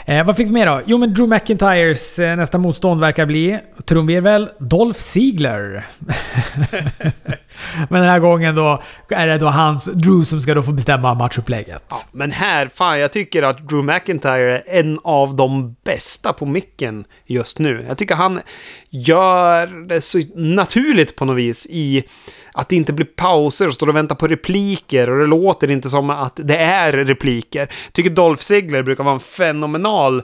Eh, vad fick vi mer då? Jo, men Drew McIntyres eh, nästa motstånd verkar bli, trumvirvel, Dolph Ziegler. men den här gången då är det då hans, Drew, som ska då få bestämma matchupplägget. Ja, men här, fan, jag tycker att Drew McIntyre är en av de bästa på micken just nu. Jag tycker han gör det så naturligt på något vis i att det inte blir pauser och står och väntar på repliker och det låter inte som att det är repliker. Jag tycker Dolph Ziggler brukar vara en fenomenal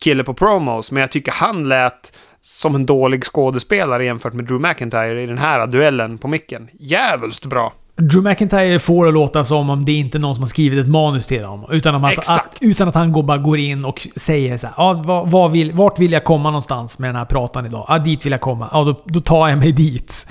kille på promos, men jag tycker han lät som en dålig skådespelare jämfört med Drew McIntyre i den här duellen på micken. Jävligt bra. Drew McIntyre får det låta som om det inte är någon som har skrivit ett manus till honom. Utan, att, att, utan att han går, bara går in och säger så här, ah, vad, vad vill, Vart vill jag komma någonstans med den här pratan idag? Ja, ah, dit vill jag komma. Ja, ah, då, då tar jag mig dit.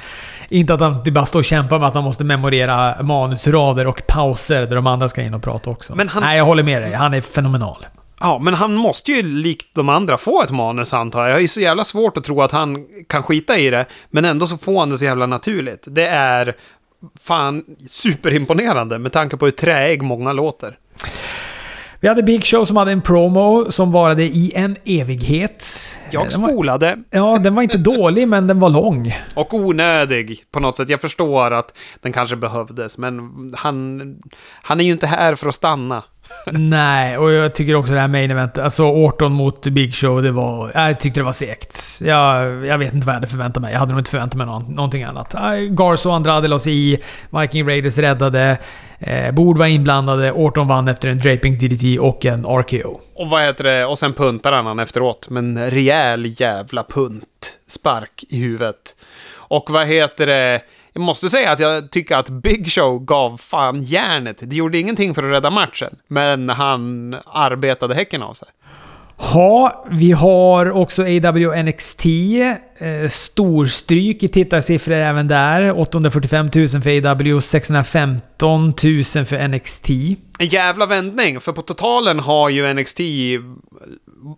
Inte att han bara står och kämpar med att han måste memorera manusrader och pauser där de andra ska in och prata också. Men han... Nej, jag håller med dig. Han är fenomenal. Ja, men han måste ju likt de andra få ett manus antar jag. Jag är så jävla svårt att tro att han kan skita i det, men ändå så får han det så jävla naturligt. Det är fan superimponerande med tanke på hur träig många låter. Vi hade Big Show som hade en promo som varade i en evighet. Jag spolade. Var, ja, den var inte dålig, men den var lång. Och onödig på något sätt. Jag förstår att den kanske behövdes, men han, han är ju inte här för att stanna. Nej, och jag tycker också det här main eventet, alltså Orton mot Big Show, det var... Jag tyckte det var segt. Jag, jag vet inte vad jag hade förväntat mig. Jag hade nog inte förväntat mig någon, någonting annat. Garso och Andrade la sig i. Viking Raiders räddade. Eh, Bord var inblandade. Orton vann efter en draping DDT och en RKO. Och vad heter det? Och sen puntar han efteråt med en rejäl jävla punt. Spark i huvudet. Och vad heter det? Jag måste säga att jag tycker att Big Show gav fan järnet. Det gjorde ingenting för att rädda matchen, men han arbetade häcken av sig. Ja, vi har också AW NXT. Eh, storstryk i tittarsiffror även där. 845 000 för AW, 615 000 för NXT. En jävla vändning, för på totalen har ju NXT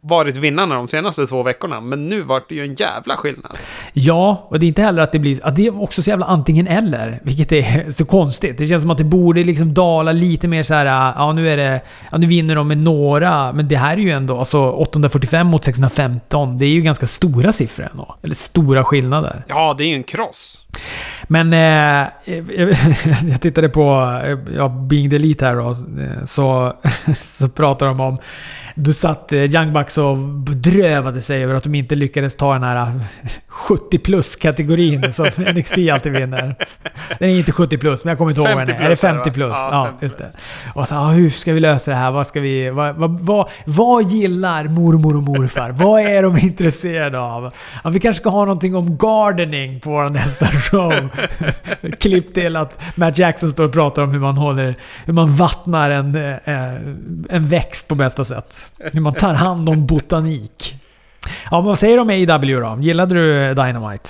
varit vinnarna de senaste två veckorna. Men nu var det ju en jävla skillnad. Ja, och det är inte heller att det blir... Att det är också så jävla antingen eller. Vilket är så konstigt. Det känns som att det borde liksom dala lite mer så här. Ja, nu är det... Ja, nu vinner de med några. Men det här är ju ändå... Alltså 845 mot 615. Det är ju ganska stora siffror ändå. Eller stora skillnader. Ja, det är ju en kross. Men eh, jag tittade på ja, Being the Elite här då, så, så pratar de om då satt eh, Young Bucks och bedrövade sig över att de inte lyckades ta den här 70 plus-kategorin som NXT alltid vinner. Den är inte 70 plus, men jag kommer inte ihåg vad den är. Är det 50 plus? Ja, ja just det. Och så, ah, hur ska vi lösa det här? Vad ska vi... Vad, vad, vad, vad gillar mormor och morfar? vad är de intresserade av? Ja, vi kanske ska ha någonting om gardening på vår nästa show. Klipp till att Matt Jackson står och pratar om hur man håller, hur man vattnar en, eh, eh, en växt på bästa sätt. Hur man tar hand om botanik. Ja, men vad säger du om AW då? Gillade du Dynamite?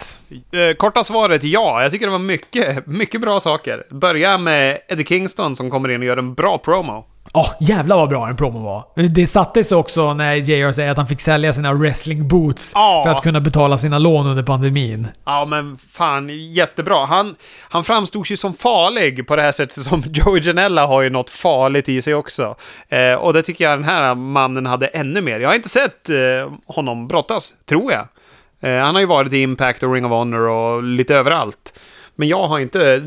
Eh, korta svaret ja. Jag tycker det var mycket, mycket bra saker. Börja med Eddie Kingston som kommer in och gör en bra promo. Ja, oh, jävlar vad bra en promo var. Det sattes också när JR säger att han fick sälja sina wrestling boots Ja. för att kunna betala sina lån under pandemin. Ja, men fan, jättebra. Han, han framstod ju som farlig på det här sättet som Joey Janella har ju något farligt i sig också. Eh, och det tycker jag den här mannen hade ännu mer. Jag har inte sett eh, honom brottas, tror jag. Eh, han har ju varit i Impact och Ring of Honor och lite överallt. Men jag har inte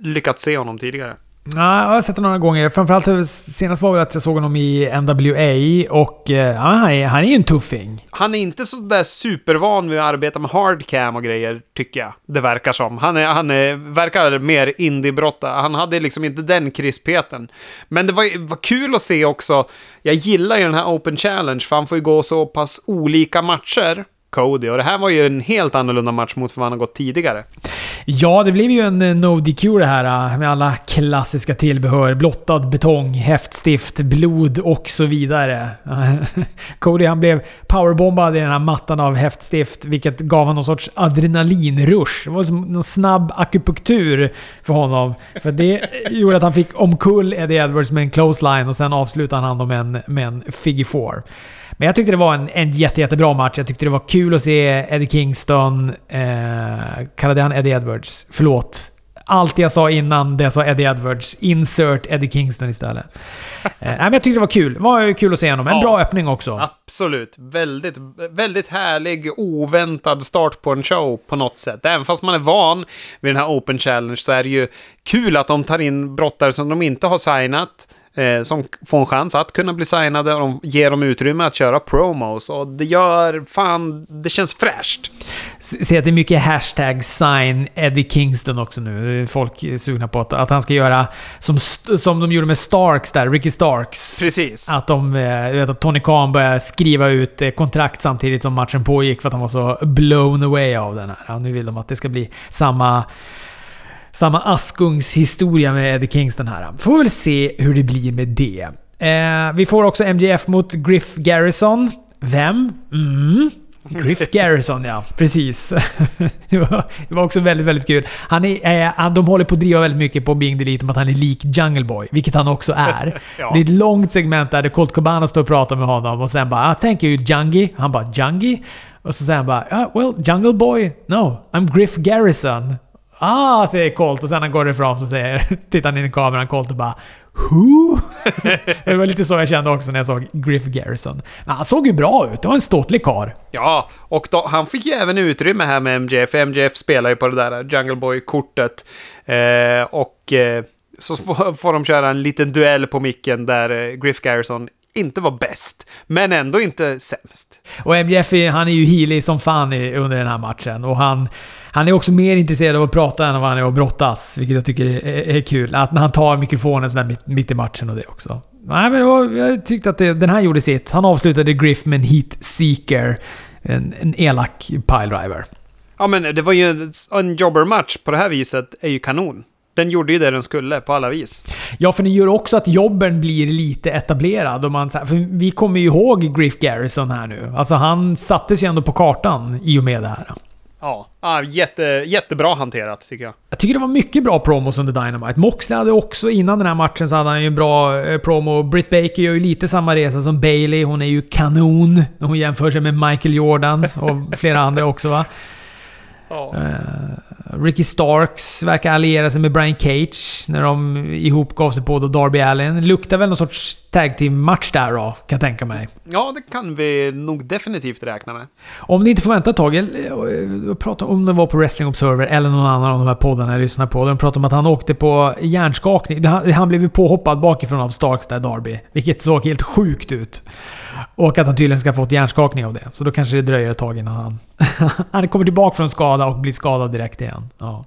lyckats se honom tidigare. Ja, jag har sett det några gånger. Framförallt senast var väl att jag såg honom i NWA och eh, ja, han, är, han är ju en tuffing. Han är inte så där supervan vid att arbeta med hardcam och grejer, tycker jag. Det verkar som. Han, är, han är, verkar mer indiebrotta. Han hade liksom inte den krispheten. Men det var, var kul att se också. Jag gillar ju den här Open Challenge, för han får ju gå så pass olika matcher. Cody. Och det här var ju en helt annorlunda match mot vad han har gått tidigare. Ja, det blev ju en eh, no DQ det här eh, med alla klassiska tillbehör. Blottad betong, häftstift, blod och så vidare. Cody han blev powerbombad i den här mattan av häftstift, vilket gav honom någon sorts adrenalinrush. Det var som någon snabb akupunktur för honom. För det gjorde att han fick omkull Eddie Edwards med en close line och sen avslutade han honom med en, med en figure four. Men jag tyckte det var en, en jätte, jättebra match. Jag tyckte det var kul att se Eddie Kingston... Eh, kallade han Eddie Edwards? Förlåt. Allt jag sa innan det jag sa Eddie Edwards. Insert Eddie Kingston istället. eh, men jag tyckte det var kul. Det var kul att se honom. En Ja. bra öppning också. Absolut. Väldigt, väldigt härlig, oväntad start på en show på något sätt. Även fast man är van vid den här Open Challenge så är det ju kul att de tar in brottare som de inte har signat. Eh, som får en chans att kunna bli signade och de ger dem utrymme att köra promos. Och det gör, fan, det känns fräscht. Se att det är mycket hashtag sign Eddie Kingston också nu. Folk är sugna på att, att han ska göra som, som de gjorde med Starks där, Ricky Starks. Precis. Att, de, eh, vet, att Tony Khan började skriva ut eh, kontrakt samtidigt som matchen pågick för att han var så blown away av den här. Ja, nu vill de att det ska bli samma, samma Askungs-historia med Eddie Kingston här. Får väl se hur det blir med det. Eh, vi får också MJF mot Griff Garrison. Vem? Mm. Griff Garrison, ja. Precis. det, var, det var också väldigt, väldigt kul. Han är, eh, han, de håller på att driva väldigt mycket på Being Delete om att han är lik Jungle Boy, vilket han också är. Ja. Det är ett långt segment där Colt Cabana står och pratar med honom och sen bara ah, “Thank you Jungie”. Han bara “Jungie?” Och så säger han bara ah, “Well, Jungle Boy? No, I'm Griff Garrison”. Ah, säger Colt och sen han går ifrån så säger, tittar han in i kameran Colt och bara Who? det var lite så jag kände också när jag såg Griff Garrison. Men han såg ju bra ut. Det var en ståtlig karl. Ja, och då, han fick ju även utrymme här med MJF. MJF spelar ju på det där Jungle Boy-kortet. Eh, och eh, så får, får de köra en liten duell på micken där eh, Griff Garrison inte var bäst, men ändå inte sämst. Och MJF han är ju healig som fan i, under den här matchen. Och han, han är också mer intresserad av att prata än vad han är av att brottas. Vilket jag tycker är, är kul. Att när han tar mikrofonen sådär mitt, mitt i matchen och det också. Nej, men var, jag tyckte att det, den här gjorde sitt. Han avslutade Griff med en Heat Seeker. En, en elak piledriver. Ja, men det var ju en, en jobbermatch på det här viset är ju kanon. Den gjorde ju det den skulle på alla vis. Ja, för det gör också att jobben blir lite etablerad. Och man, för vi kommer ju ihåg Griff Garrison här nu. Alltså han sattes ju ändå på kartan i och med det här. Ja, ja jätte, jättebra hanterat tycker jag. Jag tycker det var mycket bra promos under Dynamite. Moxley hade också, innan den här matchen, så hade han ju en bra eh, promo. Britt Baker gör ju lite samma resa som Bailey. Hon är ju kanon. När hon jämför sig med Michael Jordan och flera andra också va. Ja. Eh, Ricky Starks verkar alliera sig med Brian Cage när de ihop gav sig på då Darby Allin. Luktar väl någon sorts tag team-match där då, kan jag tänka mig. ja, det kan vi nog definitivt räkna med. Om ni inte får vänta ett tag, jag- jag pratar om det var på Wrestling Observer eller någon annan av de här poddarna jag lyssnar på. De pratar om att han åkte på hjärnskakning. Han, han blev ju påhoppad bakifrån av Starks där, Darby. Vilket såg helt sjukt ut. Och att han tydligen ska ha fått hjärnskakning av det. Så då kanske det dröjer ett tag innan han... han kommer tillbaka från skada och blir skadad direkt igen. Ja.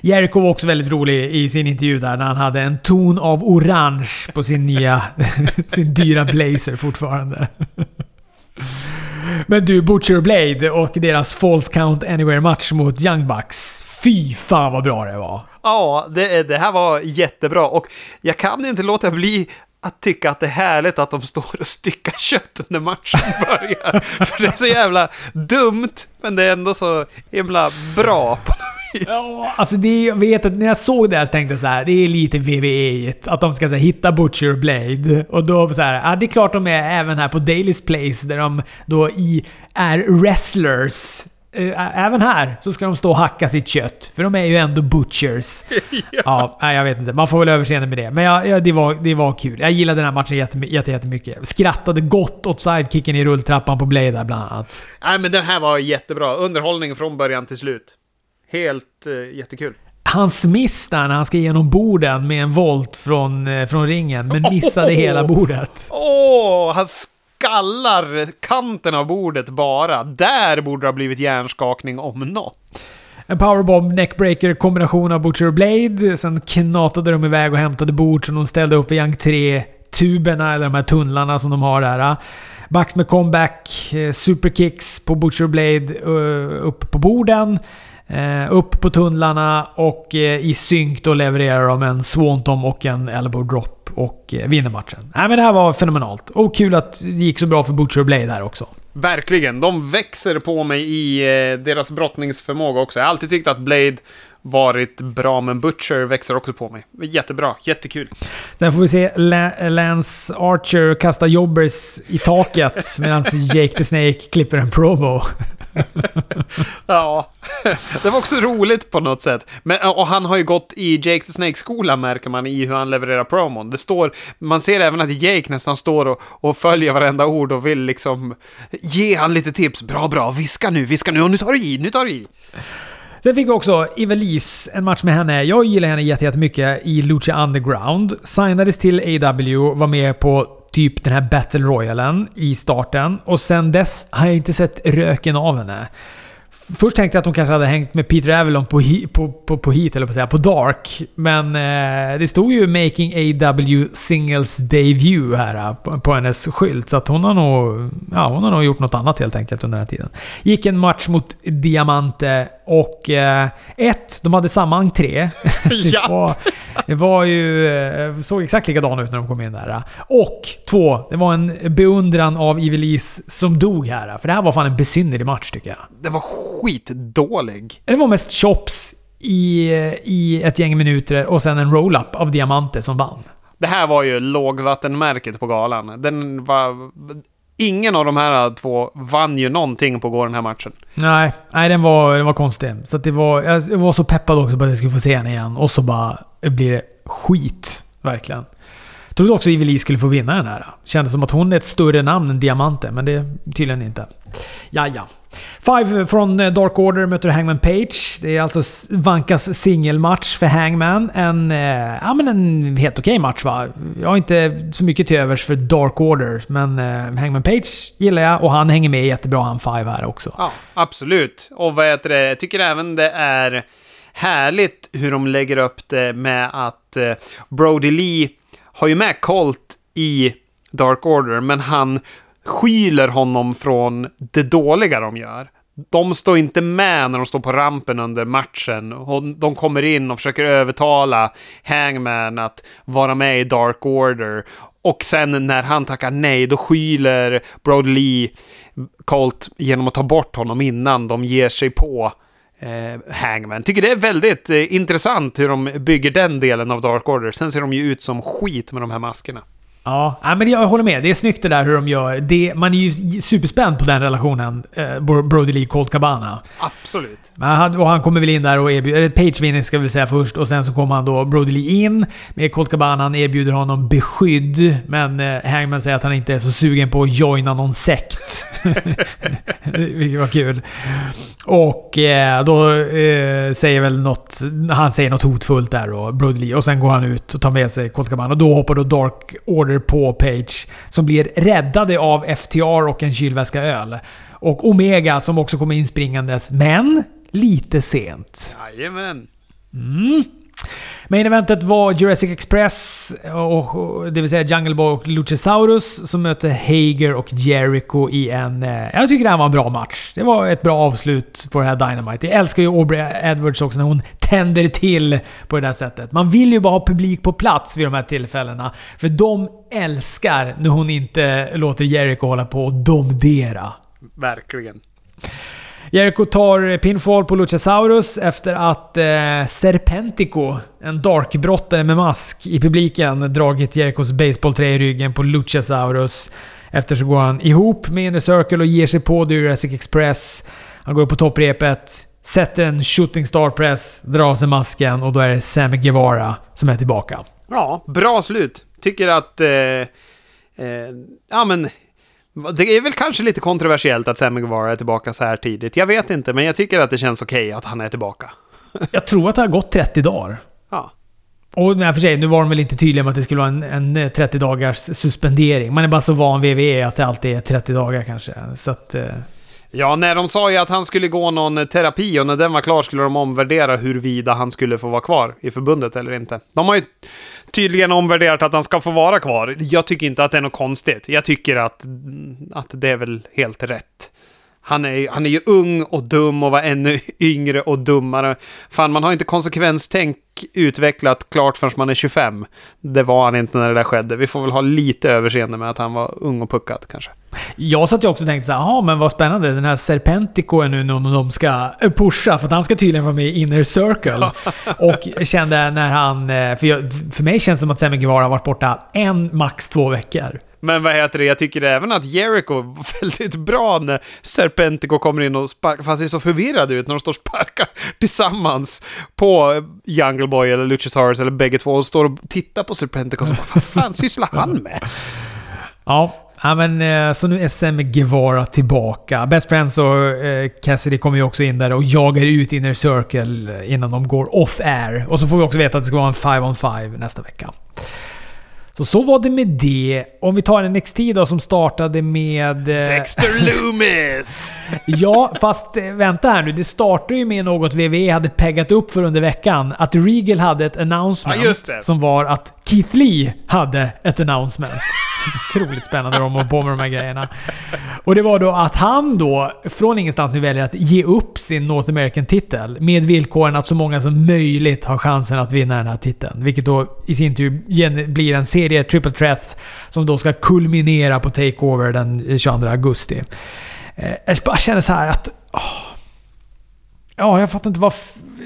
Jericho var också väldigt rolig i sin intervju där när han hade en ton av orange på sin nya... sin dyra blazer fortfarande. Men du, Butcher Blade och deras False Count Anywhere-match mot Young Bucks. Fy fan vad bra det var! Ja, det, det här var jättebra och jag kan inte låta bli att tycka att det är härligt att de står och styckar kött när matchen börjar. För det är så jävla dumt, men det är ändå så himla bra på något vis. Ja, alltså det, jag vet att när jag såg det här så tänkte jag så här, det är lite VVE att de ska så här, hitta Butcher Blade. Och då så här, ja det är klart de är även här på Daily's Place där de då i, är wrestlers. Eh, Även här så ska de stå och hacka sitt kött. För de är ju ändå butchers. ja. nej, jag vet inte. Man får väl överseende med det. Men ja, ja, det, var, det var kul. Jag gillade den här matchen jätte, jätte, jättemycket. Skrattade gott åt sidekicken i rulltrappan på Blade där bland annat. Nej, men den här var jättebra. Underhållning från början till slut. Helt eh, jättekul. Hans miss där när han ska igenom borden med en volt från, eh, från ringen, men missade Oh! hela bordet. Åh, han skallar kanten av bordet bara. Där borde det ha blivit hjärnskakning om något. En powerbomb neckbreaker kombination av Butcher och Blade. Sen knatade de iväg och hämtade bord som de ställde upp i entré-tuberna, eller de här tunnlarna som de har där. Bucks med comeback, eh, superkicks på Butcher och Blade eh, upp på borden. Eh, upp på tunnlarna och eh, i synk då levererar de en swantom och en elbow drop och eh, vinner matchen. Nej men det här var fenomenalt. Och kul att det gick så bra för Butcher och Blade här också. Verkligen, de växer på mig i eh, deras brottningsförmåga också. Jag har alltid tyckt att Blade varit bra, men Butcher växer också på mig. Jättebra, jättekul. Sen får vi se La- Lance Archer kasta jobbers i taket medan Jake the Snake klipper en promo. Ja, det var också roligt på något sätt. Men, och han har ju gått i Jake the Snake-skolan märker man i hur han levererar promon. Det står, man ser även att Jake nästan står och, och följer varenda ord och vill liksom ge han lite tips. Bra, bra, viska nu, viska nu och nu tar du i, nu tar du i. Sen fick vi också Evelise, en match med henne. Jag gillar henne jättemycket i Lucha Underground. Signades till AW, var med på typ den här Battle Royalen i starten. Och sen dess har jag inte sett röken av henne. Först tänkte jag att hon kanske hade hängt med Peter Avalon på, he, på, på, på Heat, eller på säga, på Dark. Men eh, det stod ju “Making AW Singles Debut” här eh, på, på hennes skylt. Så att hon har nog... Ja, hon har nog gjort något annat helt enkelt under den här tiden. Gick en match mot Diamante och... Eh, ett, de hade samma entré. det, var, det var ju... eh, såg exakt likadana ut när de kom in där. Och två, det var en beundran av Ivelisse som dog här. För det här var fan en besynnerlig match tycker jag. Det var skitdålig. Det var mest chops i, i ett gäng minuter och sen en roll-up av Diamante som vann. Det här var ju lågvattenmärket på galan. Den var... Ingen av de här två vann ju någonting på den här matchen. Nej, nej den, var, den var konstig. Så det var, jag var så peppad också på att jag skulle få se henne igen. Och så bara blir det skit. Verkligen. Jag trodde också Evelie skulle få vinna den här. Kändes som att hon är ett större namn än Diamante, men det är tydligen inte. Ja, ja. Five från Dark Order möter Hangman Page. Det är alltså Vankas singelmatch för Hangman. En, eh, ja, men en helt okej match va. Jag har inte så mycket till övers för Dark Order, men eh, Hangman Page gillar jag och han hänger med jättebra han Five här också. Ja, absolut. Och vad heter det, jag tycker även det är härligt hur de lägger upp det med att eh, Brody Lee har ju med Colt i Dark Order, men han skyler honom från det dåliga de gör. De står inte med när de står på rampen under matchen. Och de kommer in och försöker övertala Hangman att vara med i Dark Order. Och sen när han tackar nej, då skyler Brody Lee Colt genom att ta bort honom innan de ger sig på eh, Hangman. Tycker det är väldigt eh, intressant hur de bygger den delen av Dark Order. Sen ser de ju ut som skit med de här maskerna. Ja, men jag håller med. Det är snyggt det där hur de gör. Det, man är ju superspänd på den relationen. Eh, Bro- Brody Lee Colt Cabana. Absolut. Han, och han kommer väl in där och erbjuder... Page vinner ska vi säga först. Och sen så kommer han då Brody Lee in med Colt Cabana. Han erbjuder honom beskydd. Men eh, Hangman säger att han inte är så sugen på att joina någon sekt. Vilket var kul. Och eh, då eh, säger väl något... Han säger något hotfullt där och Brody Lee. Och sen går han ut och tar med sig Colt Cabana. Och då hoppar då Dark Order på Page. Som blir räddade av FTR och en kylväska öl. Och Omega som också kommer inspringandes. Men lite sent. Jajamän. Main eventet var Jurassic Express, och, och, det vill säga Jungle Boy och Luchasaurus, som mötte Hager och Jericho i en... Eh, jag tycker det här var en bra match. Det var ett bra avslut på det här Dynamite. Jag älskar ju Aubrey Edwards också när hon tänder till på det där sättet. Man vill ju bara ha publik på plats vid de här tillfällena. För de älskar när hon inte låter Jericho hålla på och domdera. Verkligen. Jericho tar pinfall på Luchasaurus efter att eh, Serpentico, en darkbrottare med mask i publiken, dragit Jerichos baseballträ i ryggen på Luchasaurus. Efter så går han ihop med Inner Circle och ger sig på The Jurassic Express. Han går upp på topprepet, sätter en shooting star press, drar av sig masken och då är det Sammy Guevara som är tillbaka. Ja, bra slut. Tycker att... Eh, eh, ja, men det är väl kanske lite kontroversiellt att Sammy Guevara är tillbaka så här tidigt. Jag vet inte, men jag tycker att det känns okej okay att han är tillbaka. jag tror att det har gått 30 dagar. Ja. Och nej, för sig, nu var de väl inte tydliga med att det skulle vara en, en 30 dagars suspendering. Man är bara så van vid WWE att det alltid är 30 dagar kanske. Så att... Ja, när de sa ju att han skulle gå någon terapi och när den var klar skulle de omvärdera huruvida han skulle få vara kvar i förbundet eller inte. De har ju tydligen omvärderat att han ska få vara kvar. Jag tycker inte att det är något konstigt. Jag tycker att, att det är väl helt rätt. Han är, han är ju ung och dum och var ännu yngre och dummare. Fan, man har inte konsekvenstänk utvecklat klart förrän man är 25. Det var han inte när det där skedde. Vi får väl ha lite överseende med att han var ung och puckad kanske. Jag satt ju också och tänkte såhär, jaha men vad spännande. Den här Serpentico är nu någon de ska pusha. För att han ska tydligen vara med i Inner Circle. och kände när han... Eh, för, jag, för mig känns det som att Sammy Guevara har varit borta en, max två veckor. Men vad heter det, jag tycker även att Jericho var väldigt bra när Serpentico kommer in och sparkar, fast ser så förvirrad ut när de står och sparkar tillsammans på Jungle Boy eller Luchasaurus eller bägge två och står och tittar på Serpentico och så bara, vad fan sysslar han med? Ja, Ja, men, eh, så nu är SM Guevara tillbaka. Best Friends och eh, Cassidy kommer ju också in där och jagar ut Inner Circle innan de går off-air. Och så får vi också veta att det ska vara en 5 on 5 nästa vecka. Så så var det med det. Om vi tar NXT då som startade med... Eh, Dexter Loomis! ja, fast eh, vänta här nu. Det startade ju med något WWE hade peggat upp för under veckan. Att Regal hade ett announcement. Ja, som var att Keith Lee hade ett announcement. Otroligt spännande de håller på med de här grejerna. Och det var då att han då från ingenstans nu väljer att ge upp sin North American-titel med villkoren att så många som möjligt har chansen att vinna den här titeln. Vilket då i sin tur blir en serie triple threat som då ska kulminera på Takeover den 22 augusti. Eh, jag bara känner så här att... Åh, ja, jag fattar inte vad...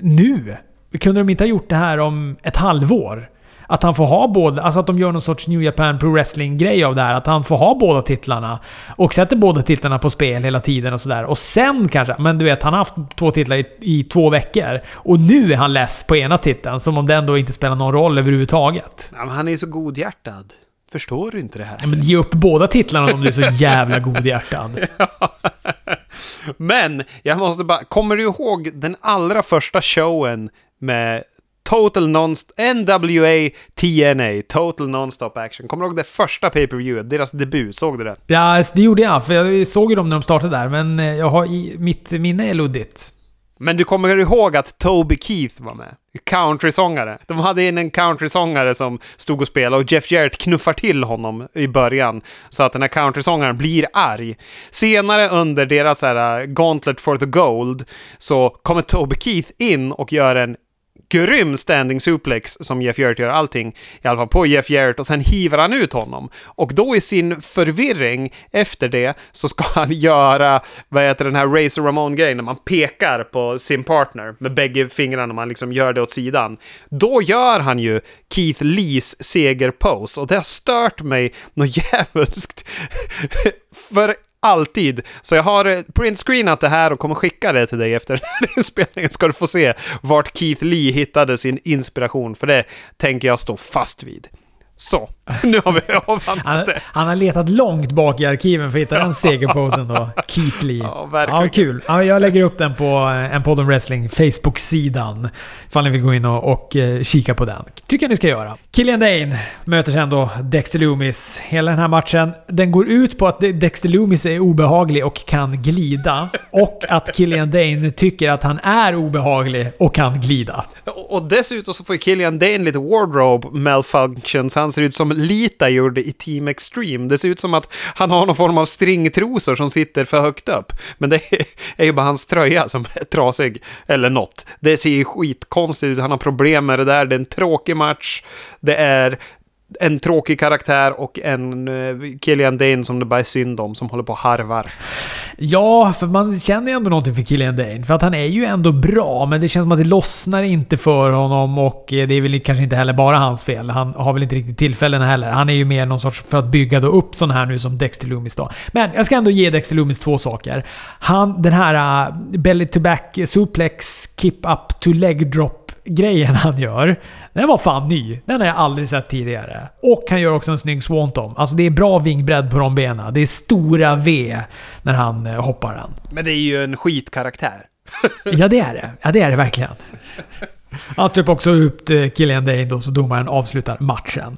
Nu? Kunde de inte ha gjort det här om ett halvår? Att han får ha båda, alltså att de gör någon sorts New Japan Pro Wrestling-grej av det här. Att han får ha båda titlarna. Och sätter båda titlarna på spel hela tiden och sådär. Och sen kanske, men du vet, han har haft två titlar i, i två veckor. Och nu är han less på ena titeln, som om den då inte spelar någon roll överhuvudtaget. Ja, han är så godhjärtad. Förstår du inte det här? Ja, men ge upp båda titlarna om du är så jävla godhjärtad. Men, jag måste bara... Kommer du ihåg den allra första showen med Total Nonstop, NWA TNA, Total Nonstop Action. Kommer du ihåg det första pay per view deras debut? Såg du det? Ja, det gjorde jag. För jag såg ju dem när de startade där, men eh, jag har i, mitt minne är luddigt. Men du kommer ihåg att Toby Keith var med? Countrysångare. De hade in en countrysångare som stod och spelade och Jeff Jarrett knuffar till honom i början så att den här countrysångaren blir arg. Senare under deras här uh, Gauntlet for the Gold så kommer Toby Keith in och gör en grym standing suplex som Jeff Jarrett gör allting, i alla fall på Jeff Jarrett, och sen hivar han ut honom. Och då i sin förvirring efter det så ska han göra, vad heter den här Razor Ramon-grejen, när man pekar på sin partner med bägge fingrarna, man liksom gör det åt sidan. Då gör han ju Keith Lees segerpose och det har stört mig något djävulskt. För Alltid. Så jag har eh, printscreenat det här och kommer skicka det till dig efter den här inspelningen. Ska du få se vart Keith Lee hittade sin inspiration. För det tänker jag stå fast vid. Så, nu har vi avhandlat det. Han har letat långt bak i arkiven för att hitta den segerposen då. Keith Lee. Ja, verkligen. Ja, kul. Ja, jag lägger upp den på eh, en podd om wrestling Facebook-sidan. Ifall ni vill gå in och, och uh, kika på den. Tycker jag ni ska göra. Killian Dane möter sen då Dexter Loomis. Hela den här matchen, den går ut på att Dexter Loomis är obehaglig och kan glida. Och att Killian Dane tycker att han är obehaglig och kan glida. Och dessutom så får ju Killian Dane lite wardrobe malfunctions. Han ser ut som Lita gjorde i Team Extreme. Det ser ut som att han har någon form av stringtrosor som sitter för högt upp. Men det är ju bara hans tröja som är trasig. Eller något. Det ser ju skitkonstigt ut. Han har problem med det där. Det är en tråkig match. Det är en tråkig karaktär och en uh, Killian Dane som det bara är synd om, som håller på och harvar. Ja, för man känner ju ändå någonting för Killian Dane. För att han är ju ändå bra, men det känns som att det lossnar inte för honom och eh, det är väl kanske inte heller bara hans fel. Han har väl inte riktigt tillfällen heller. Han är ju mer någon sorts för att bygga då upp sån här nu som Dexter Loomis då. Men jag ska ändå ge Dexter Loomis två saker. Han, den här uh, belly to back suplex, kip up to leg drop grejen han gör. Den var fan ny. Den har jag aldrig sett tidigare. Och han gör också en snygg swanton. Alltså det är bra vingbredd på de benen. Det är stora V när han eh, hoppar den. Men det är ju en skitkaraktär. ja, det är det. Ja, det är det verkligen. Han typ också upp eh, Killian Dane då, så domaren avslutar matchen.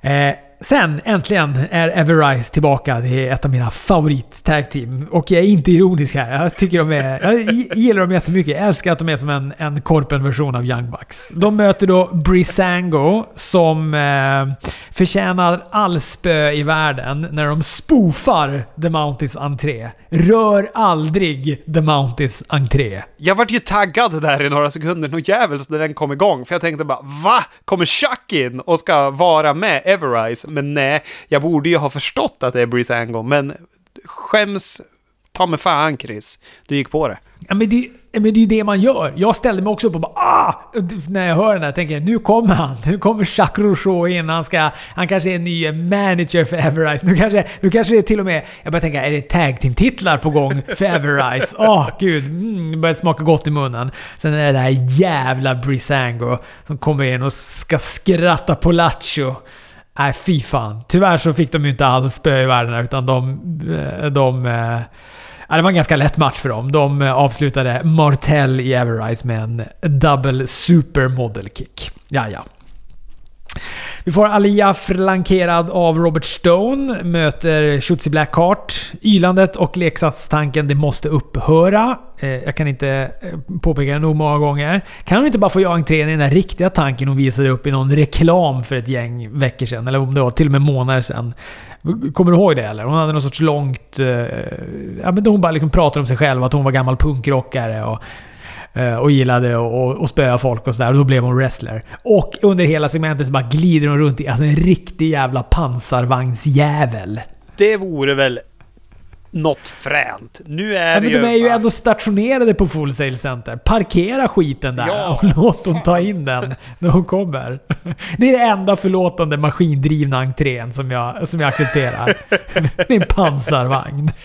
Eh, Sen äntligen är Everrise tillbaka. Det är ett av mina favorit-tag team. Och jag är inte ironisk här. Jag tycker de är... Jag gillar dem jättemycket. Jag älskar att de är som en, en korpen-version av Young Bucks. De möter då Brisango som eh, förtjänar all spö i världen när de spoofar The Mounties entré. Rör aldrig The Mounties entré. Jag vart ju taggad där i några sekunder, nog jävligt när den kom igång. För jag tänkte bara VA? Kommer Chuck in och ska vara med Everrise? Men nej, jag borde ju ha förstått att det är Breeze Angle, men skäms ta mig fan Chris. Du gick på det. Ja, men det, men det är ju det man gör. Jag ställde mig också upp och bara ah! När jag hör den här tänker jag nu kommer han. Nu kommer Jacques Rougeau in. Han, ska, han kanske är ny manager för Everise. Nu kanske, nu kanske det är till och med... Jag börjar tänka, är det tag team-titlar på gång för Everise? Åh oh, gud, mm, det börjar smaka gott i munnen. Sen är det det här jävla Brisango som kommer in och ska skratta på Lacho. Nej, fy fan. Tyvärr så fick de ju inte alls spö i världen utan de... Eh, de, de Ja, det var en ganska lätt match för dem. De eh, avslutade Martell i Everrise med en double super model kick. Ja, ja. Vi får Alia flankerad av Robert Stone, möter Shotzi Blackheart. Ylandet och leksakstanken, det måste upphöra. Eh, jag kan inte eh, påpeka det nog många gånger. Kan hon inte bara få göra entrén i den där riktiga tanken hon visade upp i någon reklam för ett gäng veckor sedan? Eller om det var till och med månader sedan. Kommer du ihåg det eller? Hon hade någon sorts långt... Eh, ja, men hon bara liksom pratade om sig själv, att hon var gammal punkrockare och, och gillade att spöa folk och sådär. Och då blev hon wrestler. Och under hela segmentet så bara glider hon runt i alltså en riktig jävla pansarvagnsjävel. Det vore väl något fränt. Nu är ja, men ju... De är ju ändå stationerade på Full Sail Center. Parkera skiten där ja. och låt dem ta in den när hon kommer. Det är det enda förlåtande maskindrivna entrén som jag, som jag accepterar. Det är en pansarvagn.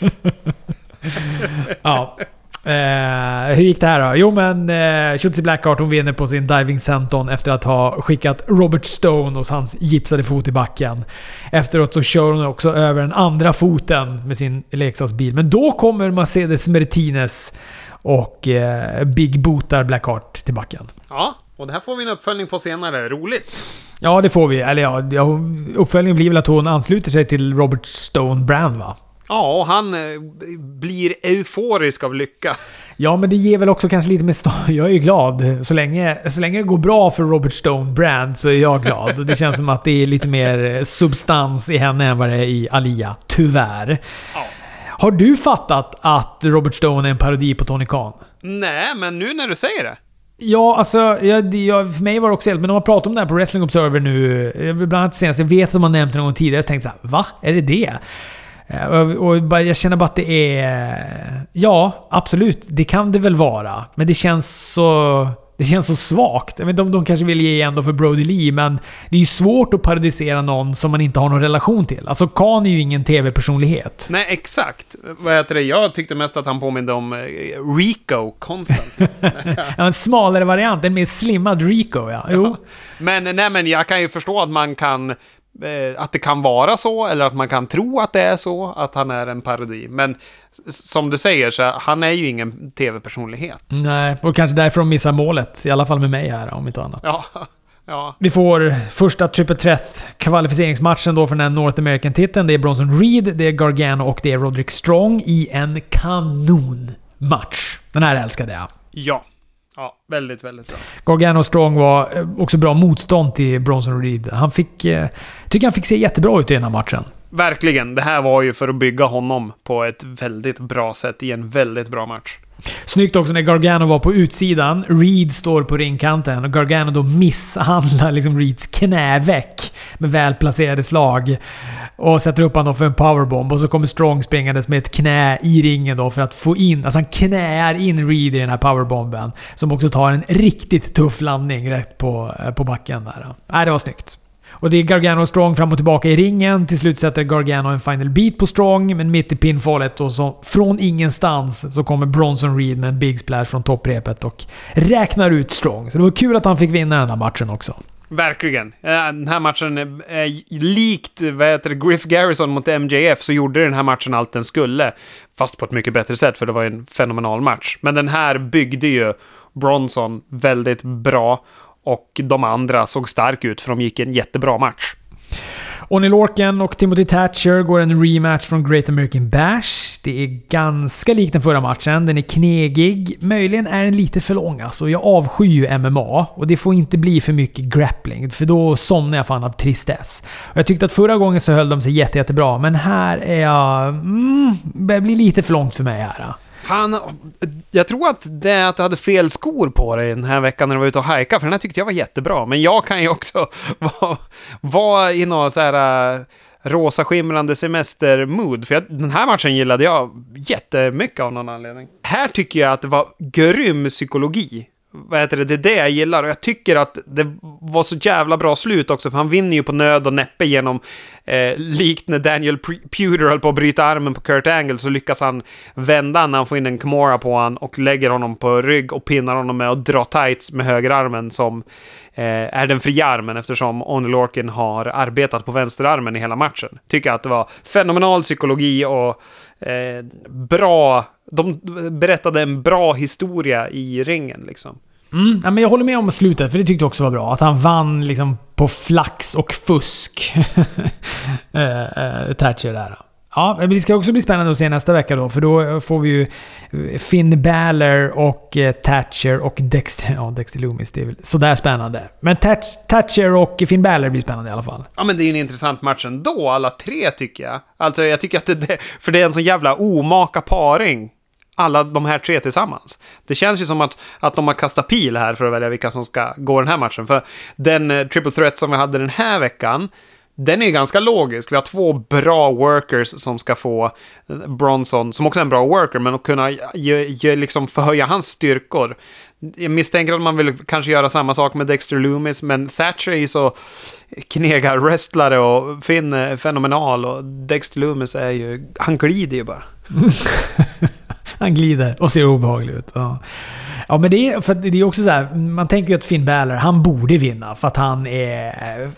Ja. Eh, hur gick det här då? Jo men eh, Shotzi Blackheart hon vinner på sin diving senton efter att ha skickat Robert Stone hos hans gipsade fot i backen. Efteråt så kör hon också över den andra foten med sin leksaksbil. Men då kommer Mercedes Martinez och eh, Big Bootar Blackheart till backen. Ja, och det här får vi en uppföljning på senare. Roligt! Ja, det får vi. Eller ja, uppföljningen blir väl att hon ansluter sig till Robert Stone Brand va? Ja, han eh, blir euforisk av lycka. Ja, men det ger väl också kanske lite mer... Jag är ju glad. Så länge, så länge det går bra för Robert Stone Brand så är jag glad. Och det känns som att det är lite mer substans i henne än vad det är i Alia. Tyvärr. Ja. Har du fattat att Robert Stone är en parodi på Tony Khan? Nej, men nu när du säger det. Ja, alltså jag, jag, för mig var det också helt... Men de har pratat om det här på Wrestling Observer nu. Bland annat senast. Jag vet att de har nämnt det någon gång tidigare. Jag tänkte såhär, va? Är det det? Eh, och, jag känner bara att det är... Ja, absolut. Det kan det väl vara. Men det känns så... Det känns så svagt. Jag vet, de, de kanske vill ge igen för Brody Lee, men det är ju svårt att parodisera någon som man inte har någon relation till. Alltså, Khan är ju ingen TV-personlighet. Nej, exakt. Vad heter det? Jag tyckte mest att han påminde om eh, Rico konstant. ja, en smalare variant. En mer slimmad Rico, ja. Jo. Ja. Men, nej, men jag kan ju förstå att man kan att det kan vara så, eller att man kan tro att det är så, att han är en parodi. Men som du säger, så han är ju ingen tv-personlighet. Nej, och kanske därför de missar målet. I alla fall med mig här, om inte annat. Ja, Ja. Vi får första triple threat kvalificeringsmatchen då för den här North American-titeln. Det är Bronson Reed, det är Gargano och det är Roderick Strong i en kanonmatch. Den här älskade jag. Ja. Ja, väldigt, väldigt bra. Gargano Strong var eh, också bra motstånd till Bronson Reed. Han fick... Eh, tycker han fick se jättebra ut i den här matchen. Verkligen. Det här var ju för att bygga honom på ett väldigt bra sätt i en väldigt bra match. Snyggt också när Gargano var på utsidan. Reed står på ringkanten och Gargano då misshandlar liksom Reeds knäveck med välplacerade slag. Och sätter upp honom för en powerbomb och så kommer Strong springandes med ett knä i ringen då för att få in... Alltså han knäar in Reed i den här powerbomben. Som också tar en riktigt tuff landning rätt på, eh, på backen där. Nej, det var snyggt. Och det är Gargano och Strong fram och tillbaka i ringen. Till slut sätter Gargano en final beat på Strong, men mitt i pinfallet och så från ingenstans så kommer Bronson Reed med en big splash från topprepet och räknar ut Strong. Så det var kul att han fick vinna den här matchen också. Verkligen. Eh, den här matchen är, är likt vad heter det, Griff Garrison mot MJF så gjorde den här matchen allt den skulle. Fast på ett mycket bättre sätt för det var en fenomenal match. Men den här byggde ju Bronson väldigt bra och de andra såg stark ut för de gick en jättebra match. Oney Lorcan och Timothy Thatcher går en rematch från Great American Bash. Det är ganska likt den förra matchen. Den är knegig. Möjligen är den lite för lång alltså. Jag avskyr ju MMA och det får inte bli för mycket grappling för då somnar jag fan av tristess. Jag tyckte att förra gången så höll de sig jätte, jättebra men här är jag... Mm, det blir lite för långt för mig här. Fan, jag tror att det är att du hade fel skor på dig den här veckan när du var ute och hajka, för den här tyckte jag var jättebra. Men jag kan ju också vara, vara i någon så här äh, rosa skimrande semestermood, för jag, den här matchen gillade jag jättemycket av någon anledning. Här tycker jag att det var grym psykologi. Vad heter det? Det är det jag gillar och jag tycker att det var så jävla bra slut också för han vinner ju på nöd och näppe genom eh, likt när Daniel Pewter höll på att bryta armen på Kurt Angle så lyckas han vända när han får in en Kimora på honom och lägger honom på rygg och pinnar honom med att dra tights med högerarmen som eh, är den fria armen eftersom Oney Lorkin har arbetat på vänsterarmen i hela matchen. Tycker att det var fenomenal psykologi och eh, bra de berättade en bra historia i ringen liksom. Mm, ja, men jag håller med om slutet, för det tyckte jag också var bra. Att han vann liksom på flax och fusk. eh, eh, Thatcher där. Ja, men det ska också bli spännande att se nästa vecka då, för då eh, får vi ju eh, Finn Balor och eh, Thatcher och Dexter... Ja, Dexter Loomis, det är väl sådär spännande. Men Thatcher och Finn Balor blir spännande i alla fall. Ja, men det är ju en intressant match ändå, alla tre tycker jag. Alltså, jag tycker att det... För det är en sån jävla omaka paring alla de här tre tillsammans. Det känns ju som att, att de har kastat pil här för att välja vilka som ska gå den här matchen. För den triple threat som vi hade den här veckan, den är ju ganska logisk. Vi har två bra workers som ska få Bronson, som också är en bra worker, men att kunna ge, ge, liksom förhöja hans styrkor. Jag misstänker att man vill kanske göra samma sak med Dexter Loomis, men Thatcher är ju så knegar-wrestlare och Finn är eh, fenomenal och Dexter Loomis är ju, han glider ju bara. Han glider och ser obehaglig ut. Ja. Ja, men det är, för det är också så här, man tänker ju att Finn Balor, han borde vinna för att han är eh,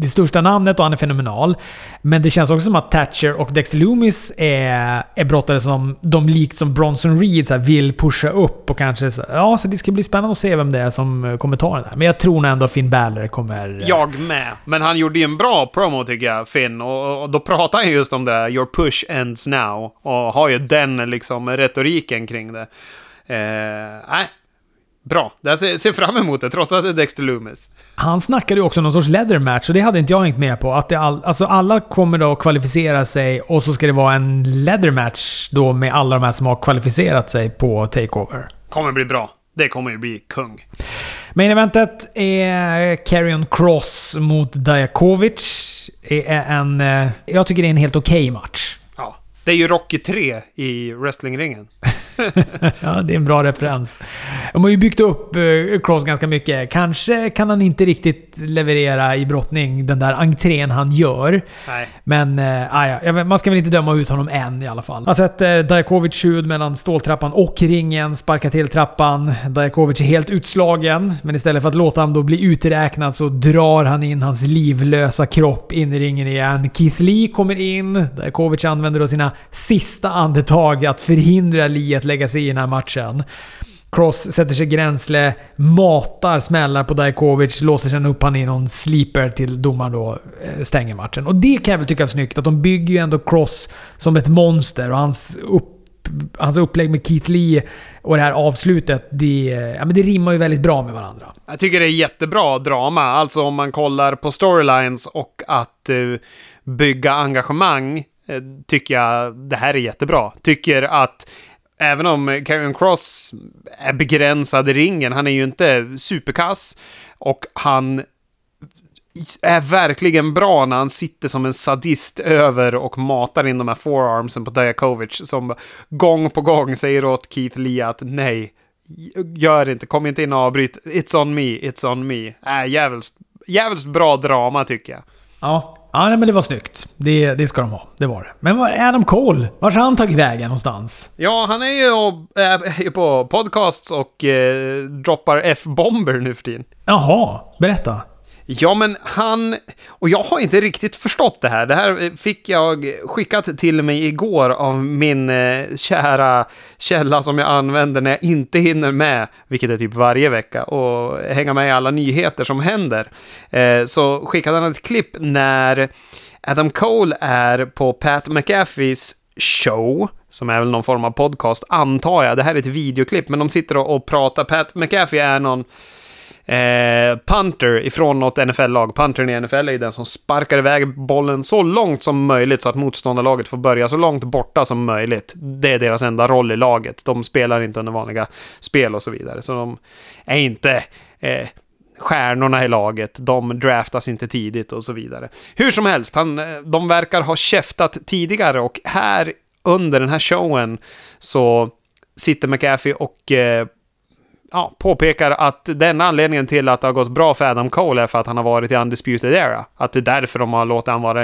det största namnet och han är fenomenal. Men det känns också som att Thatcher och Dexter Loomis är, är brottare som de likt som Bronson Reed så här, vill pusha upp och kanske... Så, ja, så det ska bli spännande att se vem det är som eh, kommer ta den här. Men jag tror nog ändå att Finn Balor kommer... Eh, jag med. Men han gjorde ju en bra promo tycker jag, Finn. Och, och då pratar han just om det här “Your push ends now” och har ju den liksom retoriken kring det. Eh, nej, bra. Jag ser, fram emot det, trots att det är Dexter Loomis. Han snackade ju också någon sorts leather match och det hade inte jag hängt med på. Att det all, alltså alla kommer då kvalificera sig och så ska det vara en leather match då med alla de här som har kvalificerat sig på Takeover. Kommer bli bra. Det kommer ju bli kung. Main eventet är Carrion Cross mot Diakovic. Det är en... eh, Jag tycker det är en helt okej match. Ja. Det är ju Rocky 3 i wrestlingringen. ja, det är en bra referens. De har ju byggt upp eh, Cross ganska mycket. Kanske kan han inte riktigt leverera i brottning, den där entrén han gör. Nej. Men äh, vet- man ska väl inte döma ut honom än i alla fall. Han sätter Dajakovic huvud mellan ståltrappan och ringen, sparkar till trappan. Dajakovic är helt utslagen, men istället för att låta honom då bli uträknad så drar han in hans livlösa kropp in i ringen igen. Keith Lee kommer in. Dajakovic använder då sina sista andetag att förhindra Lee att lägga sig i den här matchen. Cross sätter sig gränsle, matar smällar på Dajkovic, låser sen upp han i någon sleeper till domaren då eh, stänger matchen. Och det kan jag väl tycka är snyggt, att de bygger ju ändå Cross som ett monster och hans, upp, hans upplägg med Keith Lee och det här avslutet, det, ja, men det rimmar ju väldigt bra med varandra. Jag tycker det är jättebra drama, alltså om man kollar på storylines och att uh, bygga engagemang, eh, tycker jag det här är jättebra. Tycker att även om eh, Karen Cross är begränsad i ringen, han är ju inte superkass och han är verkligen bra när han sitter som en sadist över och matar in de här forearmsen på Dajakovic som gång på gång säger åt Keith Lee att nej, gör inte, kom inte in och avbryt. It's on me, it's on me. Äh, jävligt, jävligt bra drama tycker jag. Ja, ja nej, men det var snyggt. Det, det ska de ha. Det var det. Men vad är Adam Cole? Vart har han tagit vägen någonstans? Ja, han är ju och, äh, på podcasts och äh, droppar F-bomber nu för tiden. Jaha, berätta. Ja, men han... Och jag har inte riktigt förstått det här. Det här fick jag skickat till mig igår av min eh, kära källa som jag använder när jag inte hinner med, vilket är typ varje vecka, och hänga med i alla nyheter som händer. Eh, så skickade han ett klipp när Adam Cole är på Pat McAfees show, som är väl någon form av podcast, antar jag. Det här är ett videoklipp, men de sitter och, och pratar. Pat McAfee är någon eh, punter ifrån något NFL-lag. Puntern i NFL är den som sparkar iväg bollen så långt som möjligt så att motståndarlaget får börja så långt borta som möjligt. Det är deras enda roll i laget. De spelar inte under vanliga spel och så vidare. Så de är inte eh, stjärnorna i laget, de draftas inte tidigt och så vidare. Hur som helst, han, eh, de verkar ha käftat tidigare och här under den här showen så sitter McAfee och eh, ja, påpekar att den anledningen till att det har gått bra för Adam Cole är för att han har varit i Undisputed Era. Att det är därför de har låtit han vara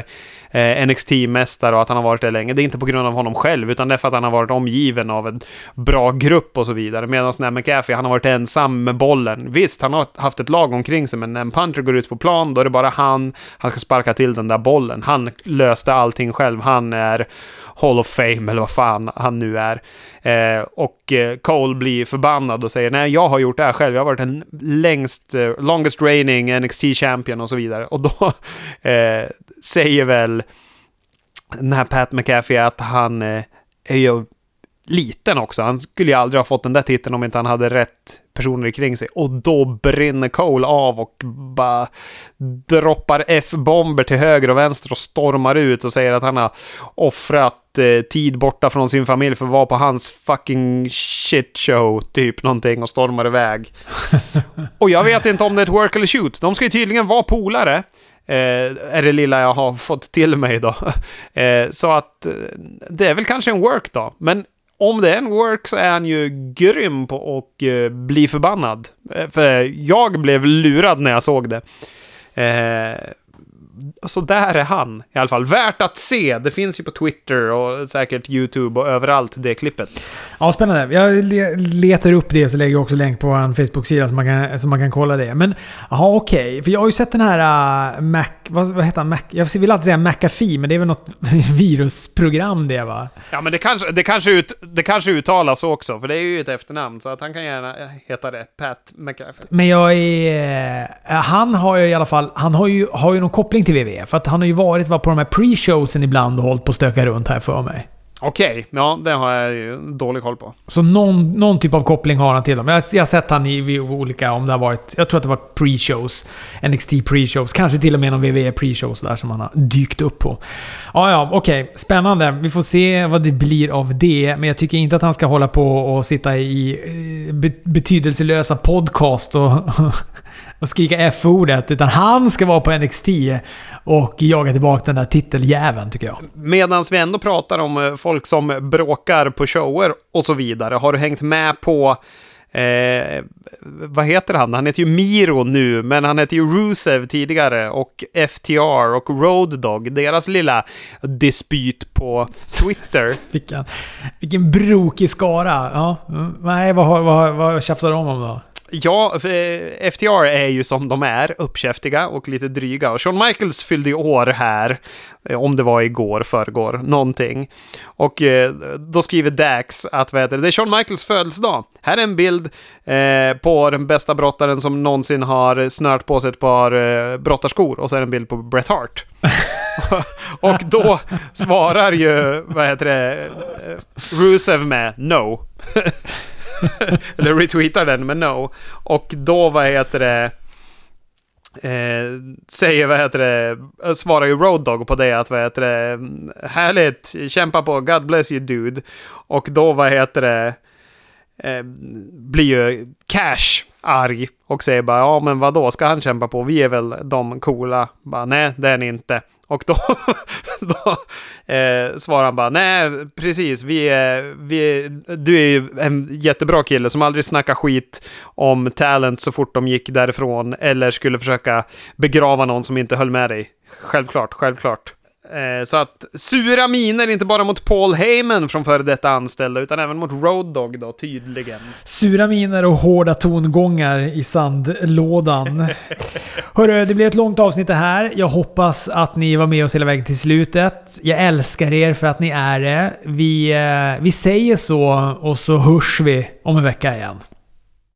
eh, NXT-mästare och att han har varit det länge. Det är inte på grund av honom själv, utan det är för att han har varit omgiven av en bra grupp och så vidare. Medan när McAfee, han har varit ensam med bollen. Visst, han har haft ett lag omkring sig, men när en punter går ut på plan, då är det bara han, han ska sparka till den där bollen. Han löste allting själv. Han är Hall of Fame eller vad fan han nu är. Eh, och eh, Cole blir förbannad och säger nej, jag har gjort det här själv. Jag har varit den längst, eh, longest reigning NXT champion och så vidare. Och då eh, säger väl den här Pat McAfee att han eh, är ju liten också. Han skulle ju aldrig ha fått den där titeln om inte han hade rätt personer kring sig. Och då brinner Cole av och bara droppar F-bomber till höger och vänster och stormar ut och säger att han har offrat eh, tid borta från sin familj för att vara på hans fucking shit show, typ någonting, och stormar iväg. och jag vet inte om det är ett work eller shoot. De ska ju tydligen vara polare. Eh, är det lilla jag har fått till mig då. Eh, så att eh, det är väl kanske en work då. Men om det är en work så är han ju grym på att eh, bli förbannad. Eh, för jag blev lurad när jag såg det. Eh, så där är han i alla fall. Värt att se. Det finns ju på Twitter och säkert YouTube och överallt det klippet. Ja, spännande. Jag letar upp det så lägger jag också länk på vår Facebook-sida så man kan, så man kan kolla det. Men jaha, okej. Okay. För jag har ju sett den här uh, Mac... Vad, vad heter han? Mac, jag vill alltid säga McAfee, men det är väl något virusprogram det va? Ja, men det kanske, det, kanske ut, det kanske uttalas också, för det är ju ett efternamn. Så att han kan gärna heta det. Pat McAfee. Men jag är... Uh, han har ju i alla fall... Han har ju, har ju någon koppling till WWE. För att han har ju varit var på de här pre-showsen ibland och hållit på att stöka runt här för mig. Okej, okay. ja det har jag ju dålig koll på. Så någon, någon typ av koppling har han till dem. Jag, jag har sett han i olika, om det har varit, jag tror att det var pre-shows. NXT pre-shows. Kanske till och med någon WWE pre-shows där som han har dykt upp på. Ja, ja, okej. Okay. Spännande. Vi får se vad det blir av det. Men jag tycker inte att han ska hålla på och sitta i eh, betydelselösa podcast och och skrika F-ordet. Utan han ska vara på NXT och jaga tillbaka den där titeljäveln tycker jag. Medan vi ändå pratar om eh, folk som bråkar på shower och så vidare. Har du hängt med på Eh, vad heter han? Han heter ju Miro nu, men han heter ju Rusev tidigare och FTR och Road Dog, deras lilla dispyt på Twitter. vilken, vilken brokig skara. Ja, nej, vad, vad, vad tjafsar de om då? Ja, eh, FTR är ju som de är, uppkäftiga och lite dryga. Och Shawn Michaels fyllde ju år här, eh, om det var igår, förrgår, någonting. Och eh, då skriver Dax att vad heter det, det är Shawn Michaels födelsedag. Här är en bild eh, på den bästa brottaren som någonsin har snört på sig ett par eh, brottarskor. Och så är det en bild på Bret Hart. och då svarar ju, vad heter det, Rusev med No. Eller retweetar den med no. Och då, vad heter det... Eh, säger, vad heter det, svarar ju Road Dog på det att, vad heter det, härligt, kämpa på, God bless you dude. Och då, vad heter det, eh, blir ju Cash arg och säger bara, ja men vad då ska han kämpa på? Vi är väl de coola? Bara, nej, det är ni inte. Och då, då eh, svarar han bara, nej precis, vi är, vi du är ju en jättebra kille som aldrig snackar skit om talent så fort de gick därifrån eller skulle försöka begrava någon som inte höll med dig. Självklart, självklart. Eh, så att sura miner, inte bara mot Paul Heyman från före detta anställda, utan även mot Road Dogg då, tydligen. Sura miner och hårda tongångar i sandlådan. Hörru, det blir ett långt avsnitt det här. Jag hoppas att ni var med oss hela vägen till slutet. Jag älskar er för att ni är det. Vi, eh, vi säger så och så hörs vi om en vecka igen.